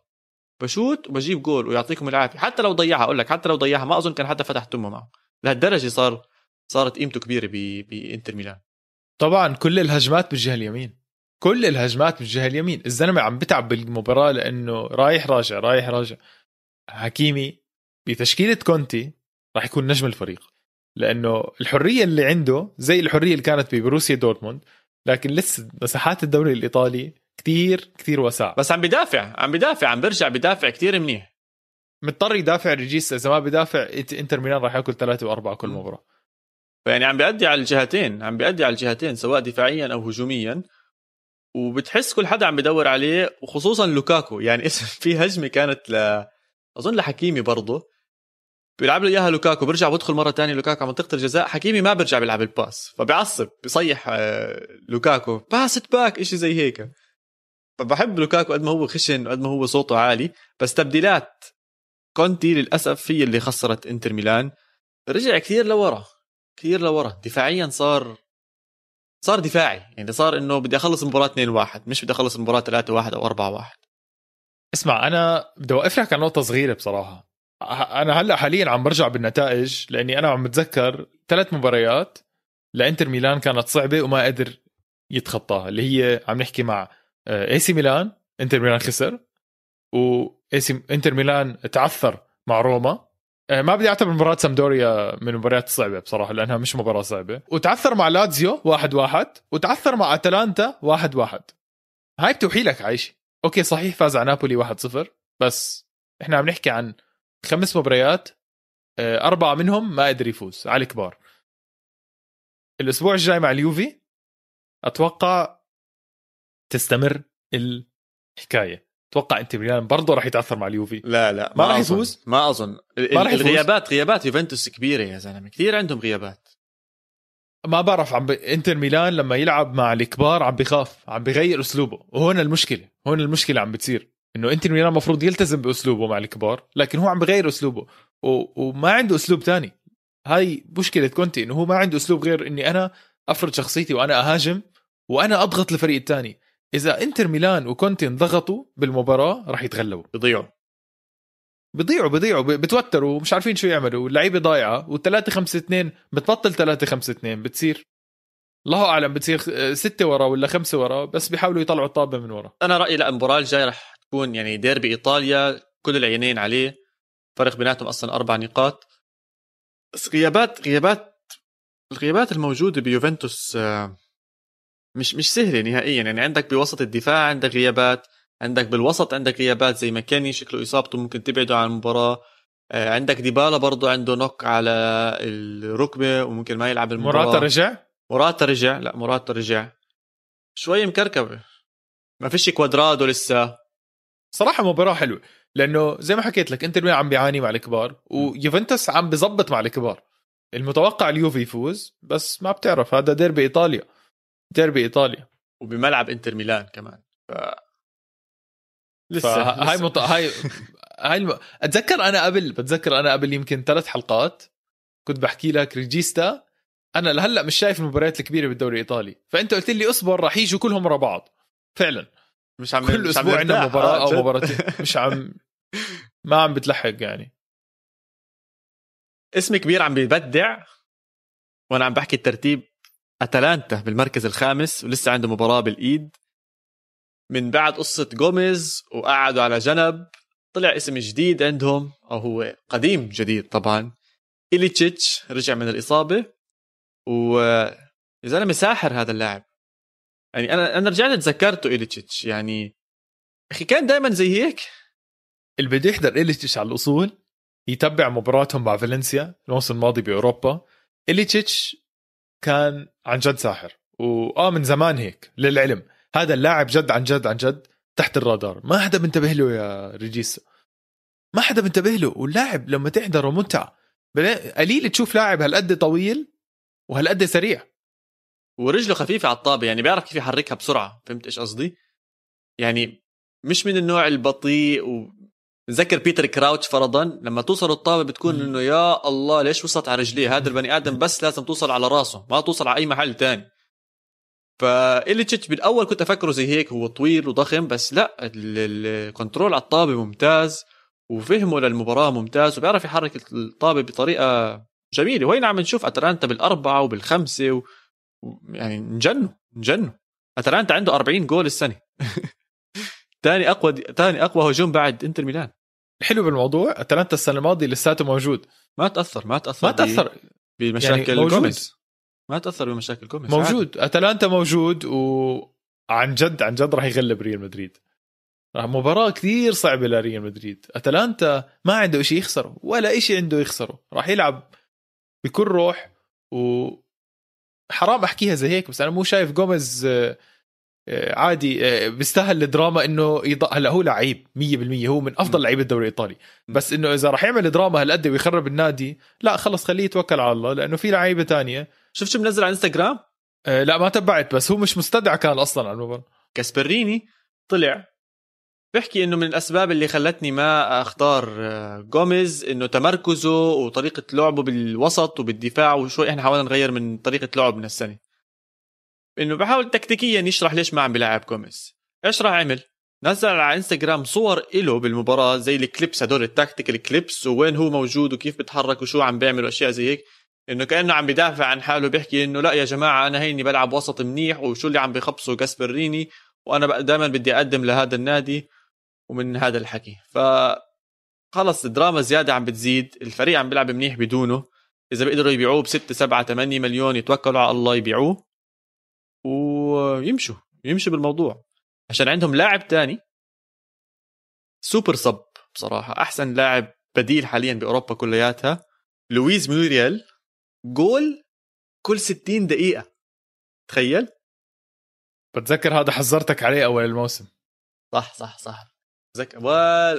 بشوت وبجيب جول ويعطيكم العافية. حتى لو ضيعها أقول لك حتى لو ضيعها ما أظن كان حتى فتح تمه معه. لهالدرجة صار صارت قيمته كبيرة بانتر ميلان. طبعا كل الهجمات بالجهة اليمين. كل الهجمات بالجهة اليمين. الزلمة عم بتعب بالمباراة لأنه رايح راجع رايح راجع. حكيمي بتشكيلة كونتي راح يكون نجم الفريق. لأنه الحرية اللي عنده زي الحرية اللي كانت ببروسيا دورتموند لكن لسه مساحات الدوري الإيطالي كثير كثير واسع بس عم بدافع عم بدافع عم برجع بدافع كثير منيح. مضطر يدافع ريجيستا إذا ما بدافع إنتر ميلان راح يأكل ثلاثة وأربعة كل مباراة. فيعني عم بيأدي على الجهتين عم بيأدي على الجهتين سواء دفاعيا أو هجوميا. وبتحس كل حدا عم بدور عليه وخصوصا لوكاكو. يعني اسم في هجمة كانت ل أظن لحكيمي برضه. بيلعب له إياها لوكاكو بيرجع بدخل مرة تانية لوكاكو على منطقة الجزاء حكيمي ما بيرجع بيلعب ال pass فبيعصب بيصيح آه، لوكاكو. pass back شيء زي هيك. فبحب لوكاكو قد ما هو خشن وقد ما هو صوته عالي بس تبديلات كونتي للأسف هي اللي خسرت إنتر ميلان. رجع كثير لورا كثير لورا. دفاعيا صار صار دفاعي. يعني صار إنه بدي أخلص المباراة 2 1 مش بدي أخلص المباراة 3 1 أو 4 1 اسمع أنا بدي اوقف لك على نقطة صغيرة بصراحة. أنا هلأ حاليا عم برجع بالنتائج لأني أنا عم بتذكر ثلاث مباريات لإنتر ميلان كانت صعبة وما قدر يتخطاها اللي هي عم نحكي مع اي سي ميلان إنتر ميلان خسر و إنتر ميلان تعثر مع روما. آه، ما بدي أعتبر مباراة سامدوريا من المباريات الصعبة بصراحة لأنها مش مباراة صعبة. وتعثر مع لاتزيو واحد واحد وتعثر مع أتلانتا واحد واحد. هاي بتوحي لك عايشة. أوكي صحيح فاز على نابولي واحد صفر بس إحنا عم نحكي عن خمس مباريات آه، أربعة منهم ما قدر يفوز على الكبار. الأسبوع الجاي مع اليوفي أتوقع تستمر الحكاية. أتوقع انت ميلان برضه راح يتأثر مع اليوفي. لا لا ما, ما راح يفوز؟ ما أظن. ما راح الغيابات غيابات يوفنتوس كبيرة يا زلمة كثير عندهم غيابات. ما بعرف عم ب... إنتر ميلان لما يلعب مع الكبار عم بخاف عم بغير أسلوبه وهون المشكلة هون المشكلة عم بتصير. إنه انتر ميلان المفروض يلتزم بأسلوبه مع الكبار لكن هو عم بغير أسلوبه و... وما عنده أسلوب تاني. هاي مشكلة كونتي إنه هو ما عنده أسلوب غير إني أنا أفرض شخصيتي وأنا أهاجم وأنا أضغط الفريق الثاني إذا إنتر ميلان وكونتي انضغطوا بالمباراة راح يتغلبوا. بيضيعوا بيضيعوا بيضيعوا بتوتروا ومش عارفين شو يعملوا واللعيبة ضايعة وال3 5 2 بتبطل 3 5 2 بتصير. الله أعلم بتصير ستة ورا ولا خمسة ورا بس بيحاولوا يطلعوا الطابة من ورا. أنا رأيي لا المباراة الجاية راح تكون يعني ديربي إيطاليا كل العينين عليه. فرق بيناتهم أصلا أربع نقاط. بس غيابات غيابات الغيابات الموجودة بيوفنتوس آه، مش مش سهلة نهائيا. يعني عندك بوسط الدفاع عندك غيابات عندك بالوسط عندك غيابات زي مكاني شكله إصابته ممكن تبعده عن المباراة. آه، عندك ديبالا برضه عنده نوك على الركبة وممكن ما يلعب المباراة. مراتا رجع؟ مراتا رجع لا مراتا رجع. شوي مكركبة. ما فيش كوادرادو لسه. صراحة مباراة حلوة. لأنه زي ما حكيت لك إنتر عم بيعاني مع الكبار ويوفنتوس عم بزبط مع الكبار. المتوقع اليوفي يفوز بس ما بتعرف هذا ديربي إيطاليا. ديربي إيطاليا. وبملعب إنتر ميلان كمان. ف... لسه هاي مط... هاي هاي الم... أتذكر أنا قبل بتذكر أنا قبل يمكن ثلاث حلقات كنت بحكي لك ريجيستا. أنا لهلأ مش شايف المباريات الكبيرة بالدوري الإيطالي. فأنت قلت لي اصبر راح يجوا كلهم ورا بعض. فعلا. مش عم كل أسبوع عندنا مباراة أو مباراتين. مش عم ما عم بتلحق يعني. اسم كبير عم بيبدع وأنا عم بحكي الترتيب. أتلانتا بالمركز الخامس ولسه عنده مباراة بالإيد. من بعد قصة جوميز وقعدوا على جنب. طلع اسم جديد عندهم أو هو قديم جديد طبعا. إليتشيتش رجع من الإصابة. و يا زلمة ساحر هذا اللاعب. يعني أنا أنا رجعت تذكرته إليتشيتش يعني أخي كان دائما زي هيك. اللي بده يحضر إليتشيتش على الأصول يتبع مباراتهم مع فالنسيا الموسم الماضي بأوروبا. إليتشيتش كان عن جد ساحر واه من زمان هيك للعلم. هذا اللاعب جد عن جد عن جد تحت الرادار. ما حدا بينتبه له يا ريجيسا ما حدا بينتبه له واللاعب لما تحضره متعه قليل تشوف لاعب هالقد طويل وهالقد سريع. ورجله خفيفة على الطابة يعني بيعرف كيف يحركها بسرعة فهمت إيش قصدي؟ يعني مش من النوع البطيء و نذكر بيتر كراوتش فرضا لما توصل الطابة بتكون إنه يا الله ليش وصلت على رجليه؟ هذا البني آدم بس لازم توصل على راسه ما توصل على أي محل تاني. فإليتشيتش بالأول كنت أفكره زي هيك هو طويل وضخم بس لا ال control على الطابة ممتاز وفهمه للمباراة ممتاز وبيعرف يحرك الطابة بطريقة جميلة. وين عم نشوف أتلانتا بالأربعة وبالخمسة و... يعني نجنوا نجنوا اتلانتا عنده 40 جول السنة. ثاني أقوى ثاني أقوى هجوم بعد إنتر ميلان. الحلو بالموضوع. أتلانتا السنة الماضية لساته موجود. ما تأثر ما تأثر ما تأثر. بمشاكل يعني جوميز. ما تأثر بمشاكل جوميز موجود. عادي. أتلانتا موجود وعن جد عن جد راح يغلب ريال مدريد. مباراة كثير صعبة لريال مدريد. أتلانتا ما عنده شيء يخسره ولا شيء عنده يخسره. راح يلعب بكل روح و حرام أحكيها زي هيك بس أنا مو شايف جوميز آه، آه، عادي آه، بيستاهل الدراما إنه يض... هلا هو لعيب 100% هو من أفضل لعيبة الدوري الإيطالي. بس إنه إذا راح يعمل دراما هالقد ويخرب النادي لا خلص خليه يتوكل على الله لأنه في لعيبة تانية. شفت شو منزل على إنستغرام؟ آه لا ما تبعت بس هو مش مستدعى كان أصلا على المباراه جاسبريني طلع بحكي إنه من الأسباب اللي خلتني ما أختار جوميز إنه تمركزه وطريقة لعبه بالوسط وبالدفاع وشوي إحنا حاولنا نغير من طريقة لعب من السنة. إنه بحاول تكتيكيا يشرح ليش ما عم بيلعب جوميز إيش راح عمل نزل على إنستغرام صور إله بالمباراة زي ال clips هدول ال tactical clips ووين هو موجود وكيف بتحرك وشو عم بيعمل وأشياء زي هيك. إنه كأنه عم بدافع عن حاله بيحكي إنه لا يا جماعة أنا هيني بلعب وسط منيح وشو اللي عم بخبصه جاسبريني وأنا دائما بدي أقدم لهذا النادي. ومن هذا الحكي. ف خلص الدراما زيادة عم بتزيد الفريق عم بيلعب منيح بدونه. إذا بيقدروا يبيعوه ب 6 7 8 مليون يتوكلوا على الله يبيعوه. ويمشوا يمشوا بالموضوع. عشان عندهم لاعب تاني. super sub بصراحة أحسن لاعب بديل حاليا بأوروبا كلياتها. لويز موريال جول كل 60 دقيقة. تخيل؟ بتذكر هذا حذرتك عليه أول الموسم. صح صح صح. تذكر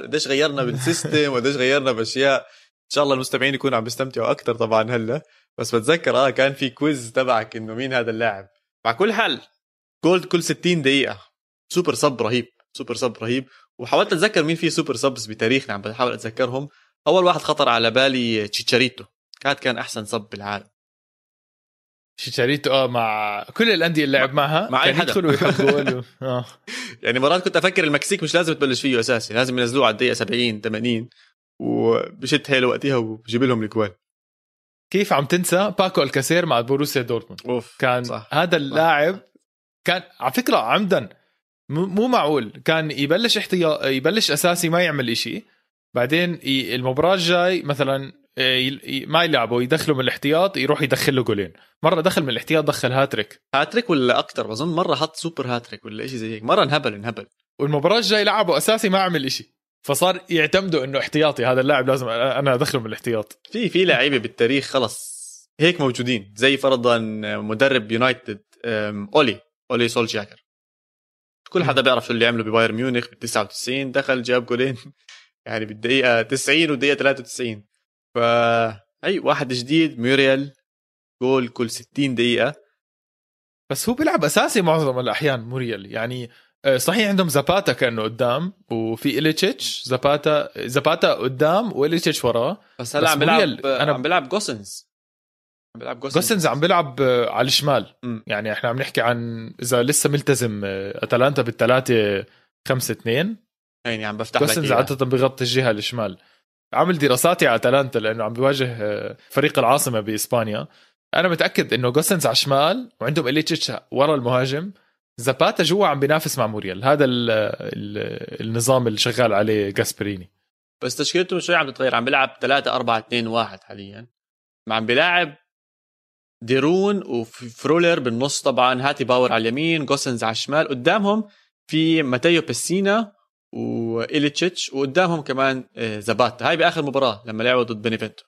قديش غيرنا بال system وقديش غيرنا باشياء إن شاء الله المستمعين يكونوا عم بيستمتعوا أكثر طبعا هلأ. بس بتذكر آه كان في quiz تبعك إنه مين هذا اللاعب. مع كل حال جولد كل 60 دقيقة. super sub رهيب super sub رهيب. وحاولت أتذكر مين في super subs بتاريخنا عم بحاول أتذكرهم. أول واحد خطر على بالي تشيتشاريتو. كان كان أحسن sub بالعالم. تشيتشاريتو آه مع كل الأندية اللي لعب معها مع أي حدا. يدخل ويحط جول آه. يعني مرات كنت أفكر المكسيك مش لازم تبلش فيه أساسي لازم ينزلوه على الدقيقة 70 80 وبشد حيله وقتها وبجيب لهم الجول. كيف عم تنسى باكو ألكاسير مع بوروسيا دورتموند؟ أوف كان صح. هذا اللاعب كان على فكرة عمدا مو معقول كان يبلش احتياط يبلش أساسي ما يعمل إشي بعدين المباراة الجاي مثلا ما يلعبوا يدخلوا من الاحتياط يروح يدخل له جولين. مرة دخل من الاحتياط دخل hat-trick. hat-trick ولا أكثر بظن مرة حط super hat-trick ولا شيء زي هيك. مرة انهبل انهبل. والمباراة الجاي لعبه أساسي ما عمل إشي. فصار يعتمدوا إنه احتياطي هذا اللاعب لازم أنا أدخله من الاحتياط. في في لعيبة بالتاريخ خلص هيك موجودين. زي فرضا مدرب يونايتد أولي أولي سولشاير. كل حدا بيعرف شو اللي عمله ببايرن ميونخ بال 99 دخل جاب جولين يعني بالدقيقة 90 والدقيقه 93 ف أي واحد جديد ميوريال جول كل 60 دقيقة. بس هو بيلعب أساسي معظم الأحيان موريال. يعني آه، صحيح عندهم زاباتا كأنه قدام وفي إليتشيتش زاباتا زاباتا قدام وإليتشيتش وراه. بس هلا عم بيلعب أنا عم بيلعب جوسنز. عم بيلعب جوسنز. جوسنز عم بيلعب آه، على الشمال. م. يعني إحنا عم نحكي عن إذا لسه ملتزم آه، أتلانتا بالثلاثه خمسة اثنين. يعني عم بفتح جوسنز عادة بغطي الجهة الشمال. عامل دراساتي على اتلانتا لأنه عم بيواجه فريق العاصمة بإسبانيا. أنا متأكد إنه جوسنز على الشمال وعندهم اليتشيتش ورا المهاجم. زاباتا جوا عم بينافس مع موريال. هذا ال ال النظام اللي شغال عليه جاسبريني. بس تشكيلته شوي عم تتغير. عم بيلعب 3 4 2 1 حاليا. عم بيلاعب ديرون وفرولر بالنص طبعا. هاتيبور على اليمين جوسنز على الشمال. قدامهم في ماتيو بيسينا وإليتشيتش وقدامهم كمان آه، زاباتا هاي بآخر مباراة لما لعبوا ضد بينيفنتو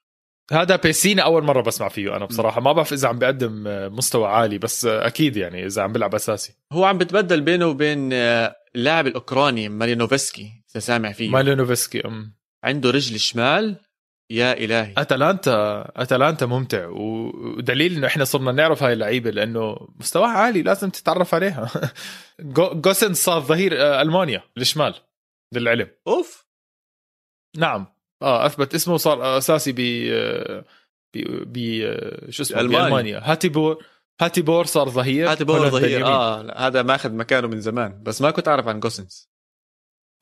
هذا بيسينا أول مرة بسمع فيه أنا بصراحة. ما بعرف إذا عم بيقدم مستوى عالي بس أكيد يعني إذا عم بيلعب أساسي. هو عم بتبدل بينه وبين آه، اللاعب الأوكراني مالينوفسكي إذا سامع فيه. مالينوفسكي أم. عنده رجل شمال يا إلهي. أتلانتا أتلانتا ممتع. ودليل إنه إحنا صرنا نعرف هاي اللعيبة لأنه مستواها عالي لازم تتعرف عليها. جوسن صار ظهير آه، ألمانيا الشمال. للعلم. أوف. نعم. آه أثبت اسمه صار أساسي ب ب ب شو اسمه ألمانيا. بألمانيا. هاتيبور هاتيبور صار ظهير هاتيبور ظهير آه هذا ماخذ مكانه من زمان بس ما كنت أعرف عن جوسنز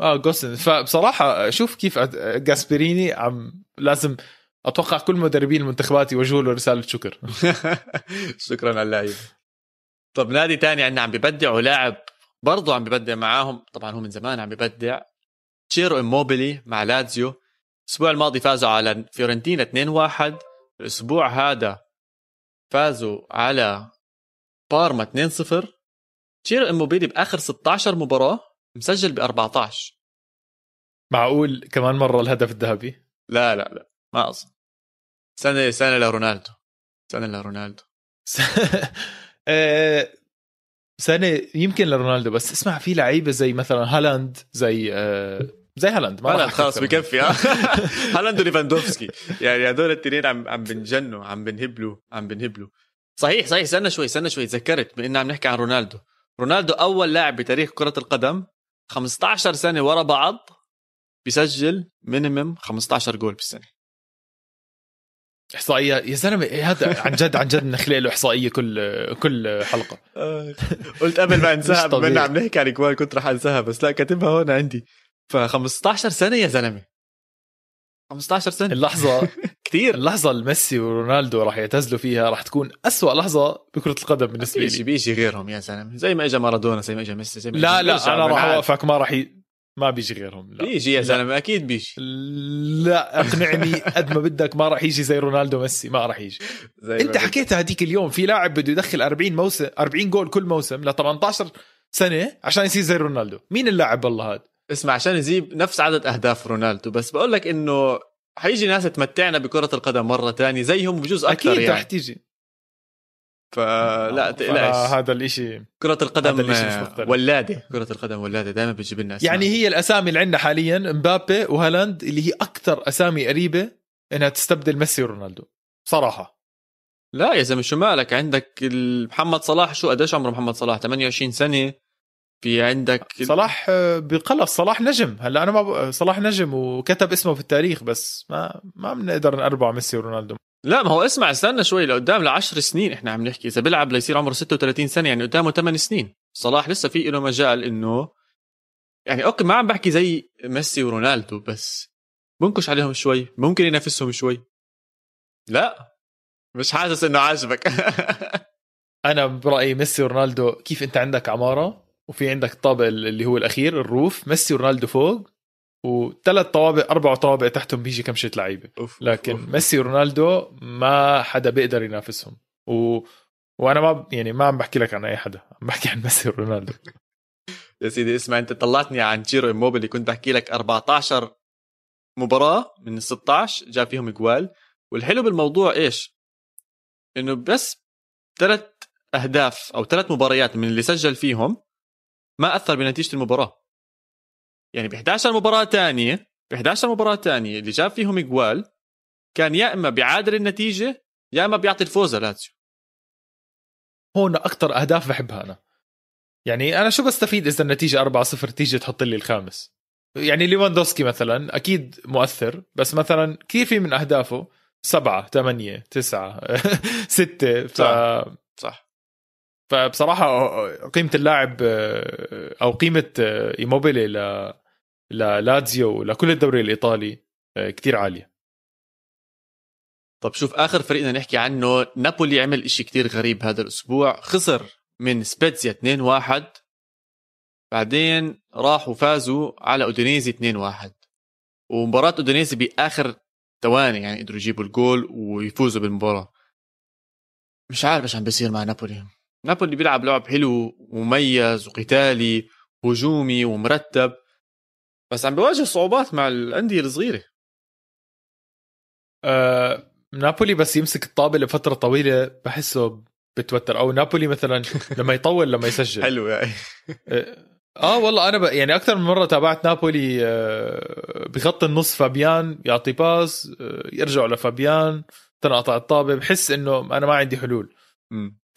آه جوسنز فبصراحة شوف كيف جاسبريني عم لازم أتوقع كل مدربين المنتخبات يوجهوا له رسالة شكر. شكرا على اللعيبة. طب نادي تاني عندنا عم ببدع ولاعب برضه عم ببدع معاهم. طبعا هو من زمان عم ببدع. تشيرو إموبيلي مع لازيو الأسبوع الماضي فازوا على فيورنتينا 2-1 الأسبوع هذا فازوا على بارما 2-0 تشيرو إموبيلي بآخر 16 مباراة مسجل ب 14 معقول كمان مرة الهدف الذهبي؟ لا لا لا ما اظن سنة سنة لرونالدو. سنة لرونالدو. آه، سنة يمكن لرونالدو بس اسمع في لعيبة زي مثلا هالاند زي آه، زي هالاند ما هالاند خلاص بكفي هالاند وليفاندوفسكي. يعني هدول الاثنين عم عم بنجنوا عم بنهبلوا عم بنهبلوا. صحيح صحيح. استنى شوي استنى شوي. تذكرت بأن عم نحكي عن رونالدو. رونالدو أول لاعب بتاريخ كرة القدم 15 سنة ورا بعض بيسجل minimum 15 جول بالسنة. إحصائية يا زلمة إيه هذا؟ عن جد عن جد نخلق له إحصائية كل كل حلقة. آه، قلت قبل ما انساها بما عم نحكي عن جوال كنت رح انساها بس لا كاتبها هون عندي. ف 15 سنة يا زلمة. 15 سنة. اللحظة. كثير. اللحظة اللي ميسي ورونالدو راح يعتزلوا فيها راح تكون أسوأ لحظة بكرة القدم بالنسبة لي. بيجي غيرهم يا زلمة. زي ما اجى مارادونا زي ما اجى ميسي زي ما لا لا أنا راح اوقفك ما راح ي... ما بيجي غيرهم لا. بيجي يا زلمة أكيد بيجي. لا أقنعني قد ما بدك ما راح يجي زي رونالدو ميسي ما راح يجي. زي أنت حكيت هذيك اليوم في لاعب بده يدخل 40 موسم 40 جول كل موسم ل 18 سنة عشان يصير زي رونالدو. مين اللاعب والله هذا؟ اسمع عشان يجيب نفس عدد أهداف رونالدو بس بقول لك إنه حيجي ناس تمتعنا بكرة القدم مرة تانية زيهم بجوز أكثر أكيد يعني. رح تيجي. فلا تقلقش. هذا الاشي كرة القدم ولادة كرة القدم ولادة دائما بتجيب لنا يعني هي الأسامي اللي عندنا حاليا مبابي وهالاند اللي هي أكثر أسامي قريبة إنها تستبدل ميسي ورونالدو صراحة. لا يا زلمة شو مالك؟ عندك محمد صلاح شو قديش عمره محمد صلاح؟ 28 سنة. في عندك صلاح بقلص صلاح نجم. هلا أنا ما صلاح نجم وكتب اسمه في التاريخ بس ما ما بنقدر نقربه ميسي ورونالدو. لا ما هو اسمع استنى شوي لقدام ل 10 سنين إحنا عم نحكي. إذا بيلعب ليصير عمره 36 سنة يعني قدامه 8 سنين. صلاح لسه في له مجال إنه يعني okay ما عم بحكي زي ميسي ورونالدو بس بنكش عليهم شوي ممكن ينافسهم شوي. لا مش حاسس إنه عاجبك. أنا برأيي ميسي ورونالدو كيف أنت عندك عمارة وفي عندك الطابق اللي هو الأخير ال roof ميسي ورونالدو فوق وثلاث طوابق أربع طوابق تحتهم بيجي كمشه لعيبة لكن أوف. ميسي ورونالدو ما حدا بيقدر ينافسهم و... وأنا ما يعني ما عم بحكي لك عن أي حدا عم بحكي عن ميسي ورونالدو يا سيدي اسمع أنت طلعتني عن تشيرو اللي كنت بحكي لك 14 مباراة من ال 16 جاب فيهم جوال والحلو بالموضوع إيش؟ إنه بس ثلاث أهداف أو ثلاث مباريات من اللي سجل فيهم ما أثر بنتيجة المباراة. يعني ب 11 مباراه ثانية ب 11 مباراه ثانية اللي جاب فيهم جوال كان يا إما بيعادل النتيجة يا إما بيعطي الفوز لاتسيو. هون أكثر أهداف بحبها أنا. يعني أنا شو بستفيد إذا النتيجة 4-0 تيجي تحط لي الخامس؟ يعني ليفاندوسكي مثلا أكيد مؤثر بس مثلا كثير في من أهدافه سبعة ثمانية تسعة ستة ف... صح. صح. فبصراحة قيمة اللاعب أو قيمة إيموبيلي للازيو ولكل الدوري الإيطالي كتير عالية. طب شوف آخر فريقنا نحكي عنه نابولي عمل إشي كتير غريب هذا الأسبوع. خسر من سبيتزيا 2-1 بعدين راحوا فازوا على أودينيزي 2-1 ومباراة أودينيزي بآخر ثواني يعني قدروا يجيبوا الجول ويفوزوا بالمباراة. مش عارف إيش عم بيصير مع نابولي. نابولي بيلعب لعب حلو ومميز وقتالي هجومي ومرتب بس عم بواجه صعوبات مع الأندية الصغيرة. آه نابولي بس يمسك الطابة لفترة طويلة بحسه بتوتر. أو نابولي مثلا لما يطول لما يسجل. حلو يعني. آه آه، والله أنا ب... يعني أكثر من مرة تابعت نابولي آه بخط النص فابيان يعطي pass آه يرجعوا لفابيان تنقطع الطابة بحس إنه أنا ما عندي حلول.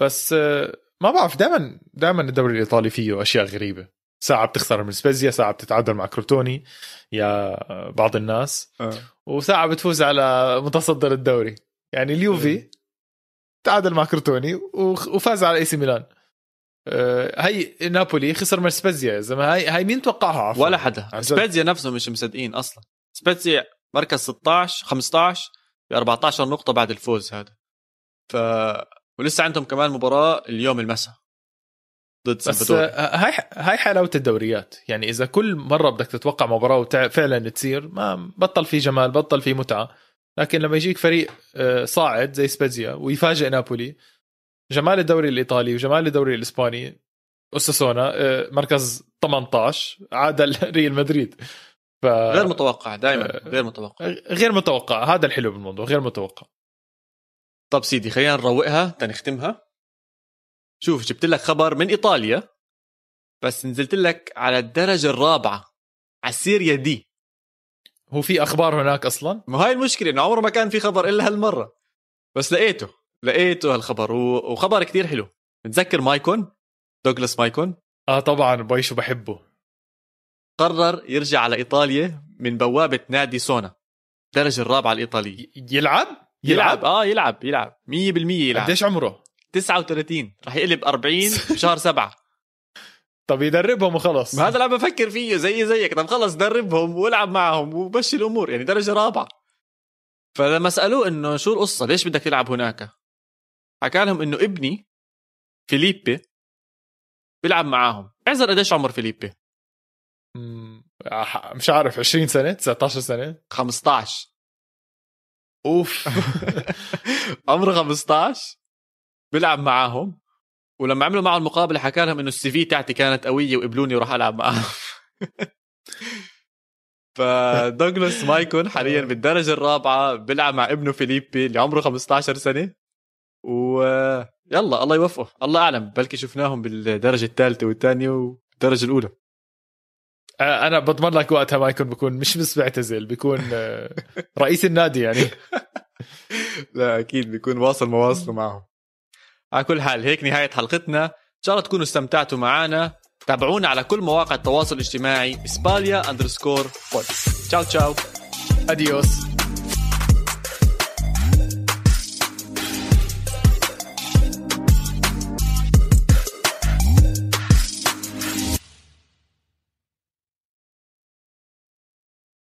بس آه ما بعرف دائما دائما الدوري الإيطالي فيه أشياء غريبة. ساعة بتخسر من سبيزيا ساعة بتتعادل مع كروتوني يا بعض الناس. آه. وساعة بتفوز على متصدر الدوري. يعني اليوفي تعادل مع كروتوني وفاز على AC ميلان. آه، هي نابولي خسر من سبيزيا يا زلمة. هاي هاي مين توقعها؟ عفوا. ولا حدا. سبيتزيا نفسه مش مصدقين أصلا. سبيتزيا مركز 16 15 ب 14 نقطة بعد الفوز هذا. ف ولسه عندهم كمان مباراة اليوم المساء ضد بس سلفادور. آه، هاي هاي حلاوة الدوريات. يعني إذا كل مرة بدك تتوقع مباراة وفعلا تصير ما بطل في جمال بطل في متعة. لكن لما يجيك فريق آه، صاعد زي سبيزيا ويفاجئ نابولي جمال الدوري الإيطالي وجمال الدوري الإسباني أوساسونا آه، مركز 18 عادل ريال مدريد. ف غير متوقع دائما آه. غير متوقع. غير متوقع. هذا الحلو بالموضوع غير متوقع. طب سيدي خلينا نروقها. تنختمها شوف جبت لك خبر من إيطاليا بس نزلت لك على الدرجة الرابعة على ال Serie D. هو في أخبار هناك أصلا؟ ما هاي المشكلة إنه عمره ما كان في خبر إلا هالمرة. بس لقيته لقيته هالخبر وخبر كتير حلو. بتذكر مايكون؟ دوغلاس مايكون؟ آه طبعا باي شو بحبه قرر يرجع على إيطاليا من بوابة نادي سونا الدرجه الرابعة الإيطالية. ي- يلعب؟ يلعب. آه يلعب يلعب. 100% يلعب. قديش عمره؟ 39 رح يقلب 40 بشهر سبعة. طب يدربهم وخلص. هذا اللي عم بفكر فيه زي زيك. طب خلص دربهم والعب معهم ومشي الأمور. يعني درجة رابعة. فلما سألوه إنه شو القصة؟ ليش بدك تلعب هناك؟ حكى لهم إنه ابني فيليبي بيلعب معاهم. اعذر قديش عمر فيليبي؟ مش عارف 20 سنة؟ 19 سنة؟ 15 أوف. عمره 15 بيلعب معاهم. ولما عملوا معه المقابلة حكى لهم إنه السي في تاعتي كانت قوية وقبلوني وراح ألعب معاهم. فدوغلاس مايكون حاليا بالدرجة الرابعة بيلعب مع ابنه فيليبي اللي عمره 15 سنة. ويلا الله يوفقه. الله أعلم بلكي شفناهم بالدرجة الثالثة والثانية والدرجة الأولى. أنا بضمن لك وقتها ما يكون بيكون مش بس بيعتزل بيكون آه، رئيس النادي يعني. لا أكيد بيكون واصل مواصله معهم. على كل حال هيك نهاية حلقتنا. إن شاء الله تكونوا استمتعتوا معنا. تابعونا على كل مواقع التواصل الاجتماعي اسباليا underscore pod ciao ciao adiós